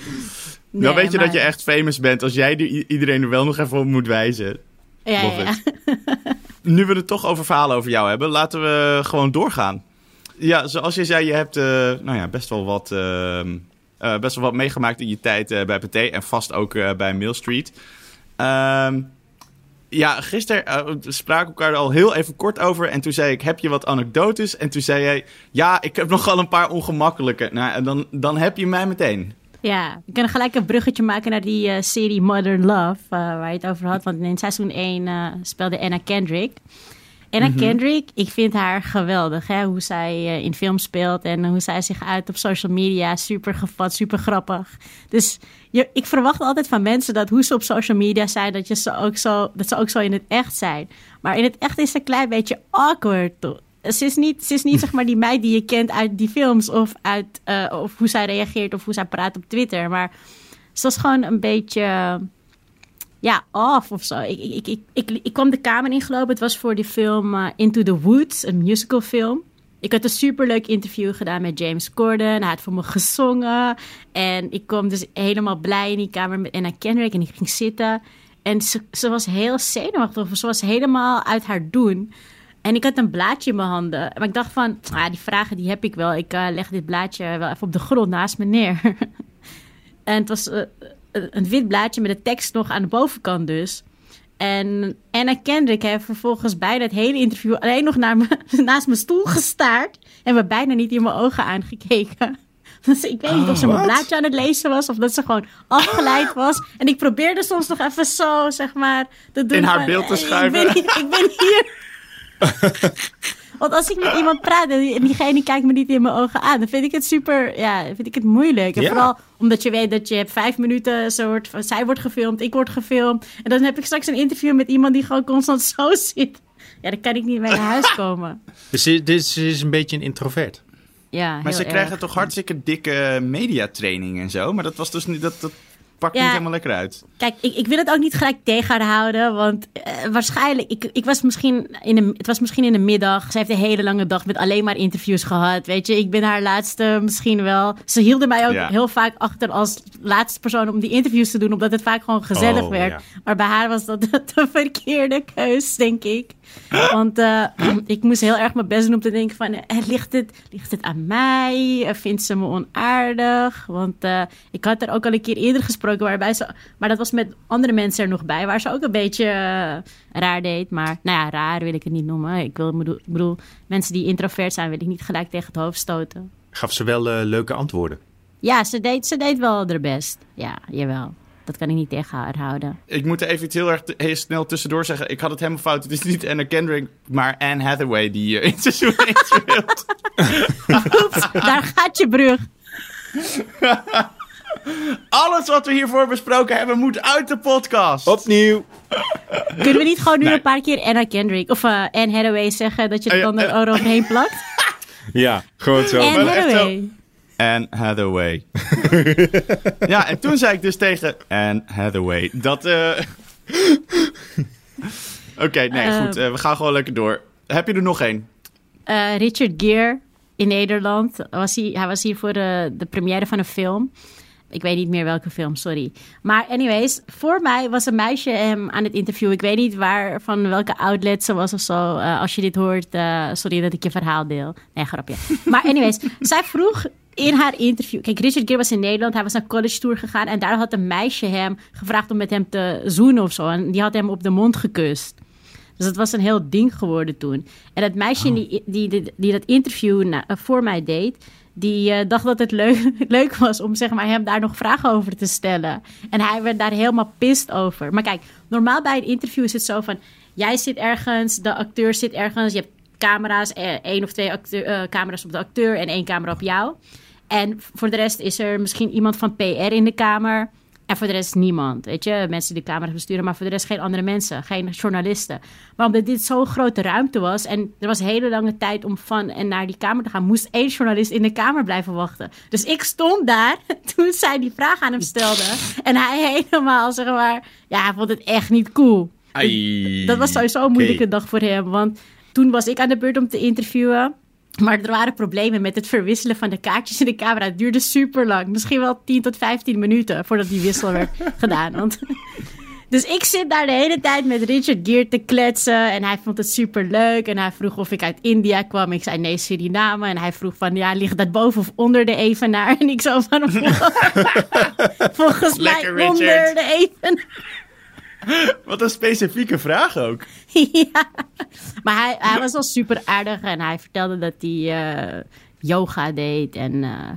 Nee, weet je dat je echt famous bent als jij iedereen er wel nog even op moet wijzen. Ja, ja, Love ja. it. Nu we het toch over verhalen over jou hebben, laten we gewoon doorgaan. Ja, zoals je zei, je hebt eh, nou ja, best, wel wat, ehm, eh, best wel wat meegemaakt in je tijd eh, bij PT en vast ook eh, bij Mill Street. Ehm, ja, gisteren spraken elkaar al heel even kort over. En toen zei ik, heb je wat anekdotes? En toen zei jij, ja, ik heb nogal een paar ongemakkelijke. Nou, en dan, dan heb je mij meteen. Ja, we kunnen gelijk een bruggetje maken naar die serie Modern Love, waar je het over had. Want in seizoen 1 eh, speelde Anna Kendrick. Anna Kendrick, ik vind haar geweldig. Hè? Hoe zij eh, in film speelt en hoe zij zich uit op social media. Super gevat, super grappig. Dus je, ik verwacht altijd van mensen dat hoe ze op social media zijn, dat, je ze ook zo, dat ze ook zo in het echt zijn. Maar in het echt is ze een klein beetje awkward. toch? Ze is niet, ze is niet zeg maar die meid die je kent uit die films of, uit, eh, of hoe zij reageert of hoe zij praat op Twitter. Maar ze was gewoon een beetje ja, off of zo. Ik, ik, ik, ik, ik, kwam de kamer ingelopen. Het was voor die film eh, Into the Woods, een musicalfilm. Ik had een superleuk interview gedaan met James Corden. Hij had voor me gezongen. En ik kwam dus helemaal blij in die kamer met Anna Kendrick. En ik ging zitten. En ze, ze was heel zenuwachtig. Ze was helemaal uit haar doen. En ik had een blaadje in mijn handen. Maar ik dacht van, ah, die vragen die heb ik wel. Ik eh, leg dit blaadje wel even op de grond naast me neer. en het was eh, een wit blaadje met de tekst nog aan de bovenkant dus. En Anna Kendrick heeft vervolgens bijna het hele interview alleen nog naar me, naast mijn stoel gestaard. En me bijna niet in mijn ogen aangekeken. Dus ik weet niet of ze mijn blaadje aan het lezen was of dat ze gewoon afgeleid was. En ik probeerde soms nog even zo, zeg maar, te doen In haar van, beeld te "Hey, schuiven." Ik ben, hier- ik ben hier. Want als ik met iemand praat en die- en diegene kijkt me niet in mijn ogen aan, dan vind ik het super, ja, vind ik het moeilijk. En Ja. vooral omdat je weet dat je hebt vijf minuten, zo wordt, zij wordt gefilmd, ik word gefilmd. En dan heb ik straks een interview met iemand die gewoon constant zo zit. Ja, dan kan ik niet meer naar huis komen. Dus ze, dus ze is een beetje een introvert. Ja, Maar ze erg. krijgen toch hartstikke dikke mediatraining en zo. Maar dat was dus niet, dat, dat pakt Ja. niet helemaal lekker uit. Kijk, ik, ik wil het ook niet gelijk tegen haar houden. Want eh, waarschijnlijk, ik, ik was misschien in de, het was misschien in de middag. Ze heeft een hele lange dag met alleen maar interviews gehad. Weet je, ik ben haar laatste misschien wel. Ze hielden mij ook Ja. heel vaak achter als laatste persoon om die interviews te doen. Omdat het vaak gewoon gezellig Oh, werd. ja. Maar bij haar was dat de verkeerde keus, denk ik. Want eh, ik moest heel erg mijn best doen om te denken van... eh, ligt, het, ligt het aan mij? Eh, Vindt ze me onaardig? Want ik had er ook al een keer eerder gesproken waarbij ze... Maar dat was met andere mensen er nog bij... waar ze ook een beetje raar deed. Maar nou ja, raar wil ik het niet noemen. Ik, wil, ik bedoel, bedoel, mensen die introvert zijn... wil ik niet gelijk tegen het hoofd stoten. Gaf ze wel leuke antwoorden. Ja, ze deed, ze deed wel haar best. Ja, jawel. Dat kan ik niet tegen haar houden. Ik moet er even iets heel erg heel snel tussendoor zeggen. Ik had het helemaal fout. Het is niet Anna Kendrick, maar Anne Hathaway die eh, in seizoen 1 speelt. Oeps, daar gaat je brug. Alles wat we hiervoor besproken hebben moet uit de podcast. Opnieuw. Kunnen we niet gewoon nu Nee. een paar keer Anna Kendrick of eh, Anne Hathaway zeggen dat je er Eh, dan eh, er overheen plakt? Ja, gewoon zo. Anne maar echt zo. Hathaway. Anne Hathaway. ja, en toen zei ik dus tegen Anne Hathaway dat... eh Oké, nee, Eh. goed. eh, we gaan gewoon lekker door. Heb je er nog één? Eh, Richard Gere in Nederland. Was hij, hij was hier voor de, de première van een film. Ik weet niet meer welke film, sorry. Maar anyways, voor mij was een meisje hem aan het interviewen. Ik weet niet waar, van welke outlet ze was of zo. Eh, als je dit hoort, eh, sorry dat ik je verhaal deel. Nee, grapje. Maar anyways, zij vroeg in haar interview... Kijk, Richard Gere was in Nederland. Hij was naar college tour gegaan. En daar had een meisje hem gevraagd om met hem te zoenen of zo. En die had hem op de mond gekust. Dus dat was een heel ding geworden toen. En dat meisje die, die, die, die dat interview na- eh, voor mij deed, die eh, dacht dat het leuk, leuk was om zeg maar, hem daar nog vragen over te stellen. En hij werd daar helemaal pist over. Maar kijk, normaal bij een interview is het zo van: jij zit ergens, de acteur zit ergens, je hebt camera's, eh, één of twee acteur, camera's op de acteur en één camera op jou. En voor de rest is er misschien iemand van PR in de kamer. En voor de rest niemand, weet je. Mensen die de camera's besturen, maar voor de rest geen andere mensen. Geen journalisten. Maar omdat dit zo'n grote ruimte was... en er was een hele lange tijd om van en naar die kamer te gaan... moest één journalist in de kamer blijven wachten. Dus ik stond daar toen zij die vraag aan hem stelde. En hij helemaal, zeg maar... Ja, hij vond het echt niet cool. Ai. Dat was sowieso een moeilijke dag voor hem. Want toen was ik aan de beurt om te interviewen. Maar er waren problemen met het verwisselen van de kaartjes in de camera. Het duurde super lang. Misschien wel 10 tot 15 minuten voordat die wissel werd gedaan. Want... Dus ik zit daar de hele tijd met Richard Gere te kletsen. En hij vond het super leuk. En hij vroeg of ik uit India kwam. Ik zei nee, Suriname. En hij vroeg van ja, ligt dat boven of onder de evenaar? En ik zo van volgens mij onder de evenaar. Wat een specifieke vraag ook. ja. Maar hij, hij was wel super aardig en hij vertelde dat hij eh, yoga deed en eh,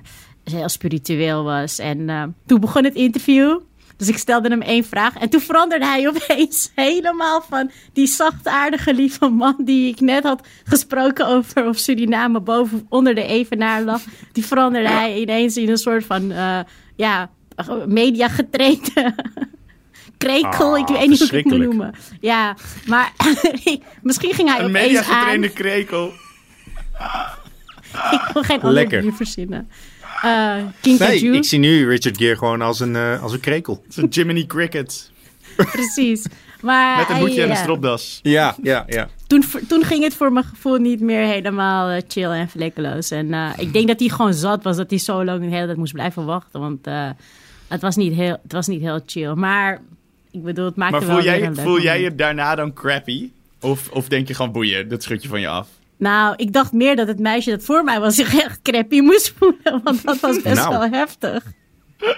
heel spiritueel was. En eh, toen begon het interview. Dus ik stelde hem één vraag. En toen veranderde hij opeens helemaal van die zachtaardige lieve man die ik net had gesproken over of Suriname boven onder de evenaar lag. Die veranderde hij ineens in een soort van, ja, media getraind krekel. Ah, ik weet niet hoe ik het moet noemen. Ja, maar misschien ging hij Een opeens aan. mediagetrainde krekel. Ik wil geen ander dier verzinnen. Eh King Nee, Kaju, ik zie nu Richard Gere gewoon als een, eh, als een krekel. Het is een Jiminy Cricket. precies. Maar Met een hoedje en een ja, stropdas. Ja, ja, ja. Toen, toen ging het voor mijn gevoel niet meer helemaal eh, chill en vlekkeloos. En eh, ik denk dat hij gewoon zat was dat hij zo lang de hele tijd moest blijven wachten. Want eh, het, was niet heel, het was niet heel chill. Maar ik bedoel, het Maar wel voel jij, een voel jij je daarna dan crappy? Of, of denk je gewoon boeien, dat schud je van je af? Nou, ik dacht meer dat het meisje dat voor mij was zich echt crappy moest voelen. Want dat was best Nou. wel heftig.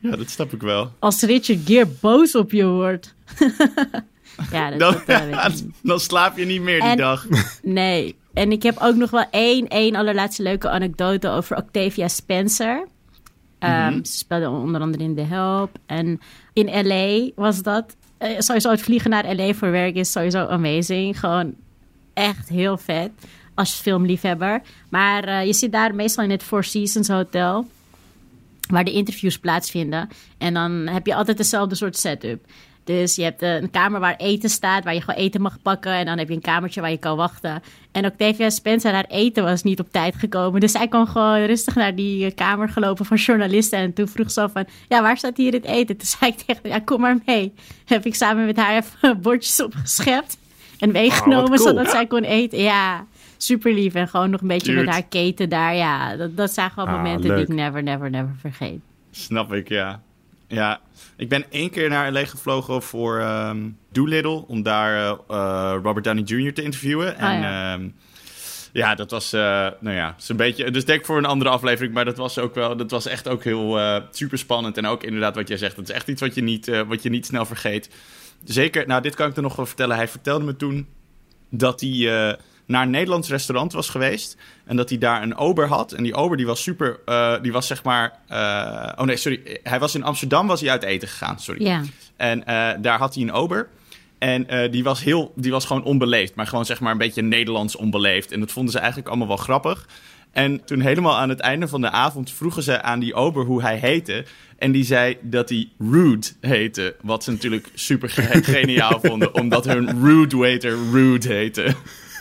Ja, dat snap ik wel. Als Richard Gere boos op je wordt. ja, dat, Dan, dat, dan slaap je niet meer die En- dag. Nee. En ik heb ook nog wel één, één allerlaatste leuke anekdote over Octavia Spencer. Ehm, Ze speelde onder andere in The Help. En in LA was dat. eh, sowieso het vliegen naar LA voor werk is sowieso amazing. Gewoon echt heel vet als filmliefhebber. Maar eh, je zit daar meestal in het Four Seasons Hotel waar de interviews plaatsvinden. En dan heb je altijd dezelfde soort setup. Dus je hebt eh, een kamer waar eten staat, waar je gewoon eten mag pakken. En dan heb je een kamertje waar je kan wachten. En Octavia Spencer, haar eten was niet op tijd gekomen. Dus zij kon gewoon rustig naar die eh, kamer gelopen van journalisten. En toen vroeg ze van, ja, waar staat hier het eten? Toen zei ik tegen haar, ja, kom maar mee. Heb ik samen met haar even bordjes opgeschept en meegenomen, cool. zodat zij kon eten. Ja, super lief. En gewoon nog een beetje met haar keten daar. Ja, dat, dat zijn gewoon Ah, momenten leuk. die ik never, never, never vergeet. Snap ik, ja. Ja, ik ben één keer naar LA gevlogen voor ehm Doolittle... om daar eh, eh, Robert Downey Jr. te interviewen. En Ah, ja. ja. ja, dat was, eh, nou ja, is een beetje... Dus denk voor een andere aflevering, maar dat was ook wel... Dat was echt ook heel eh, super spannend. En ook inderdaad wat jij zegt, dat is echt iets wat je niet, wat je niet snel vergeet. Zeker, nou, dit kan ik er nog wel vertellen. Hij vertelde me toen dat hij naar een Nederlands restaurant was geweest. En dat hij daar een ober had. En die ober die was super, eh, die was zeg maar... eh, oh nee, sorry. Hij was in Amsterdam was hij uit eten gegaan, sorry. Ja. En eh, daar had hij een ober. En die, was heel, die was gewoon onbeleefd. Maar gewoon zeg maar een beetje Nederlands onbeleefd. En dat vonden ze eigenlijk allemaal wel grappig. En toen helemaal aan het einde van de avond vroegen ze aan die ober hoe hij heette. En die zei dat hij Rude heette. Wat ze natuurlijk super ge- geniaal vonden. Omdat hun Rude waiter Rude heette.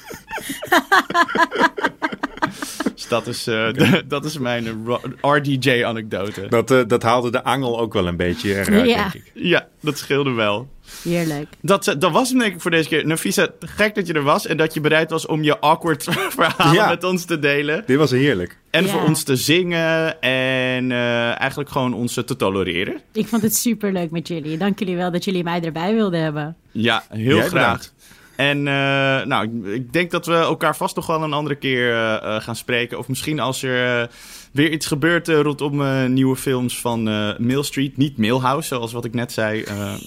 dus dat is, eh, dat is mijn eh, RDJ-anekdote. Dat, eh, dat haalde de angel ook wel een beetje eruit, Ja. denk ik. Ja, dat scheelde wel. Heerlijk. Dat, dat was hem denk ik voor deze keer. Nafisa, gek dat je er was en dat je bereid was om je awkward verhalen Ja. met ons te delen. Dit was heerlijk. En Ja. voor ons te zingen en eh, eigenlijk gewoon ons te tolereren. Ik vond het super leuk met jullie. Dank jullie wel dat jullie mij erbij wilden hebben. Ja, heel Jij graag. bedankt. En eh, nou, ik, denk dat we elkaar vast nog wel een andere keer eh, eh, gaan spreken. Of misschien als er weer iets gebeurt rondom nieuwe films van Mill Street. Niet Millhouse, zoals wat ik net zei.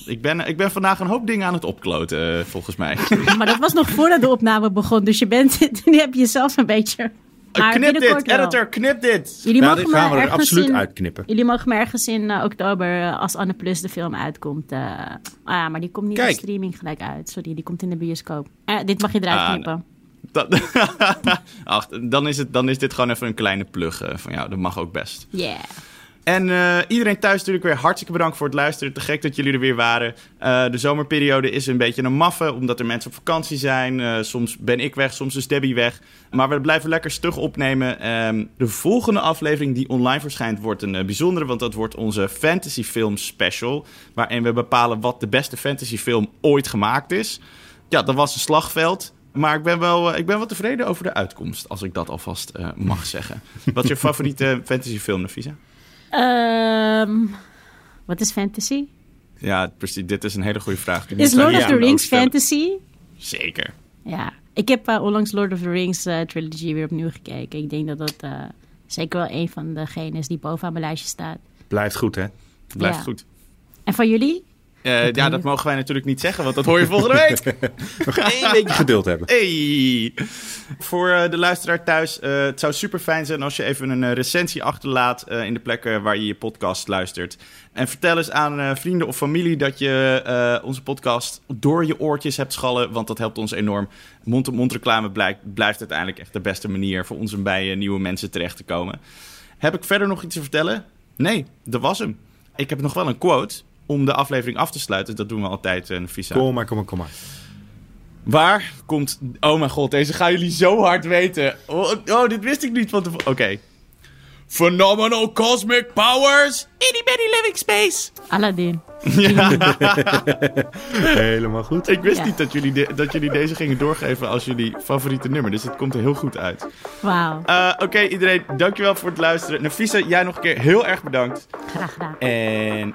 Ik, ben, ik ben vandaag een hoop dingen aan het opkloten, volgens mij. Maar dat was nog voordat de opname begon. Dus je bent, nu heb je jezelf een beetje... Maar knip dit, wel. editor, knip dit! Jullie Nou, mogen dit gaan me we er absoluut in, uitknippen. Jullie mogen me ergens in eh, oktober, eh, als Anne Plus de film uitkomt. eh, ah, ja, maar die komt niet Kijk. op streaming gelijk uit. Sorry, die komt in de bioscoop. Eh, dit mag je eruit Ah, knippen. Dat, Ach, dan, is het, dan is dit gewoon even een kleine plug eh, van jou. Dat mag ook best. Yeah. En eh, iedereen thuis natuurlijk weer hartstikke bedankt voor het luisteren. Te gek dat jullie er weer waren. Eh, de zomerperiode is een beetje een maffe, omdat er mensen op vakantie zijn. Eh, soms ben ik weg, soms is Debbie weg. Maar we blijven lekker stug opnemen. Ehm, de volgende aflevering die online verschijnt wordt een bijzondere, want dat wordt onze fantasy film special. Waarin we bepalen wat de beste fantasy film ooit gemaakt is. Ja, dat was een slagveld. Maar ik ben wel, ik ben wel tevreden over de uitkomst, als ik dat alvast mag zeggen. Wat is je favoriete fantasyfilm, Nafisa? Ehm, wat is fantasy? Ja, precies. Dit is een hele goede vraag. Die Is Lord of the Rings fantasy? Zeker. Ja. Ik heb eh, onlangs Lord of the Rings eh, trilogy weer opnieuw gekeken. Ik denk dat dat eh, zeker wel een van degenen is die bovenaan mijn lijstje staat. Blijft goed, hè? Blijft Ja. goed. En van jullie? Eh, ja, dat mogen wij natuurlijk niet zeggen, want dat hoor je volgende week. Nog één beetje geduld hebben. Hey! Voor eh, de luisteraar thuis, eh, het zou super fijn zijn als je even een recensie achterlaat in de plekken waar je je podcast luistert. En vertel eens aan vrienden of familie dat je onze podcast door je oortjes hebt schallen, want dat helpt ons enorm. Mond-op-mond reclame blijkt, blijft uiteindelijk echt de beste manier voor ons om bij nieuwe mensen terecht te komen. Heb ik verder nog iets te vertellen? Nee, dat was hem. Ik heb nog wel een quote om de aflevering af te sluiten. Dat doen we altijd, uh, Visa. Kom maar, kom maar, kom maar. Waar komt... Oh mijn god, deze gaan jullie zo hard weten. Oh, oh dit wist ik niet van tevoren. Oké. Phenomenal cosmic powers. Itty bitty living space. Aladdin. Helemaal goed. Ik wist Ja. niet dat jullie, de- dat jullie deze gingen doorgeven als jullie favoriete nummer. Dus het komt er heel goed uit. Wauw. Eh, Oké, iedereen. Dankjewel voor het luisteren. Nafisa, jij nog een keer heel erg bedankt. Graag gedaan. En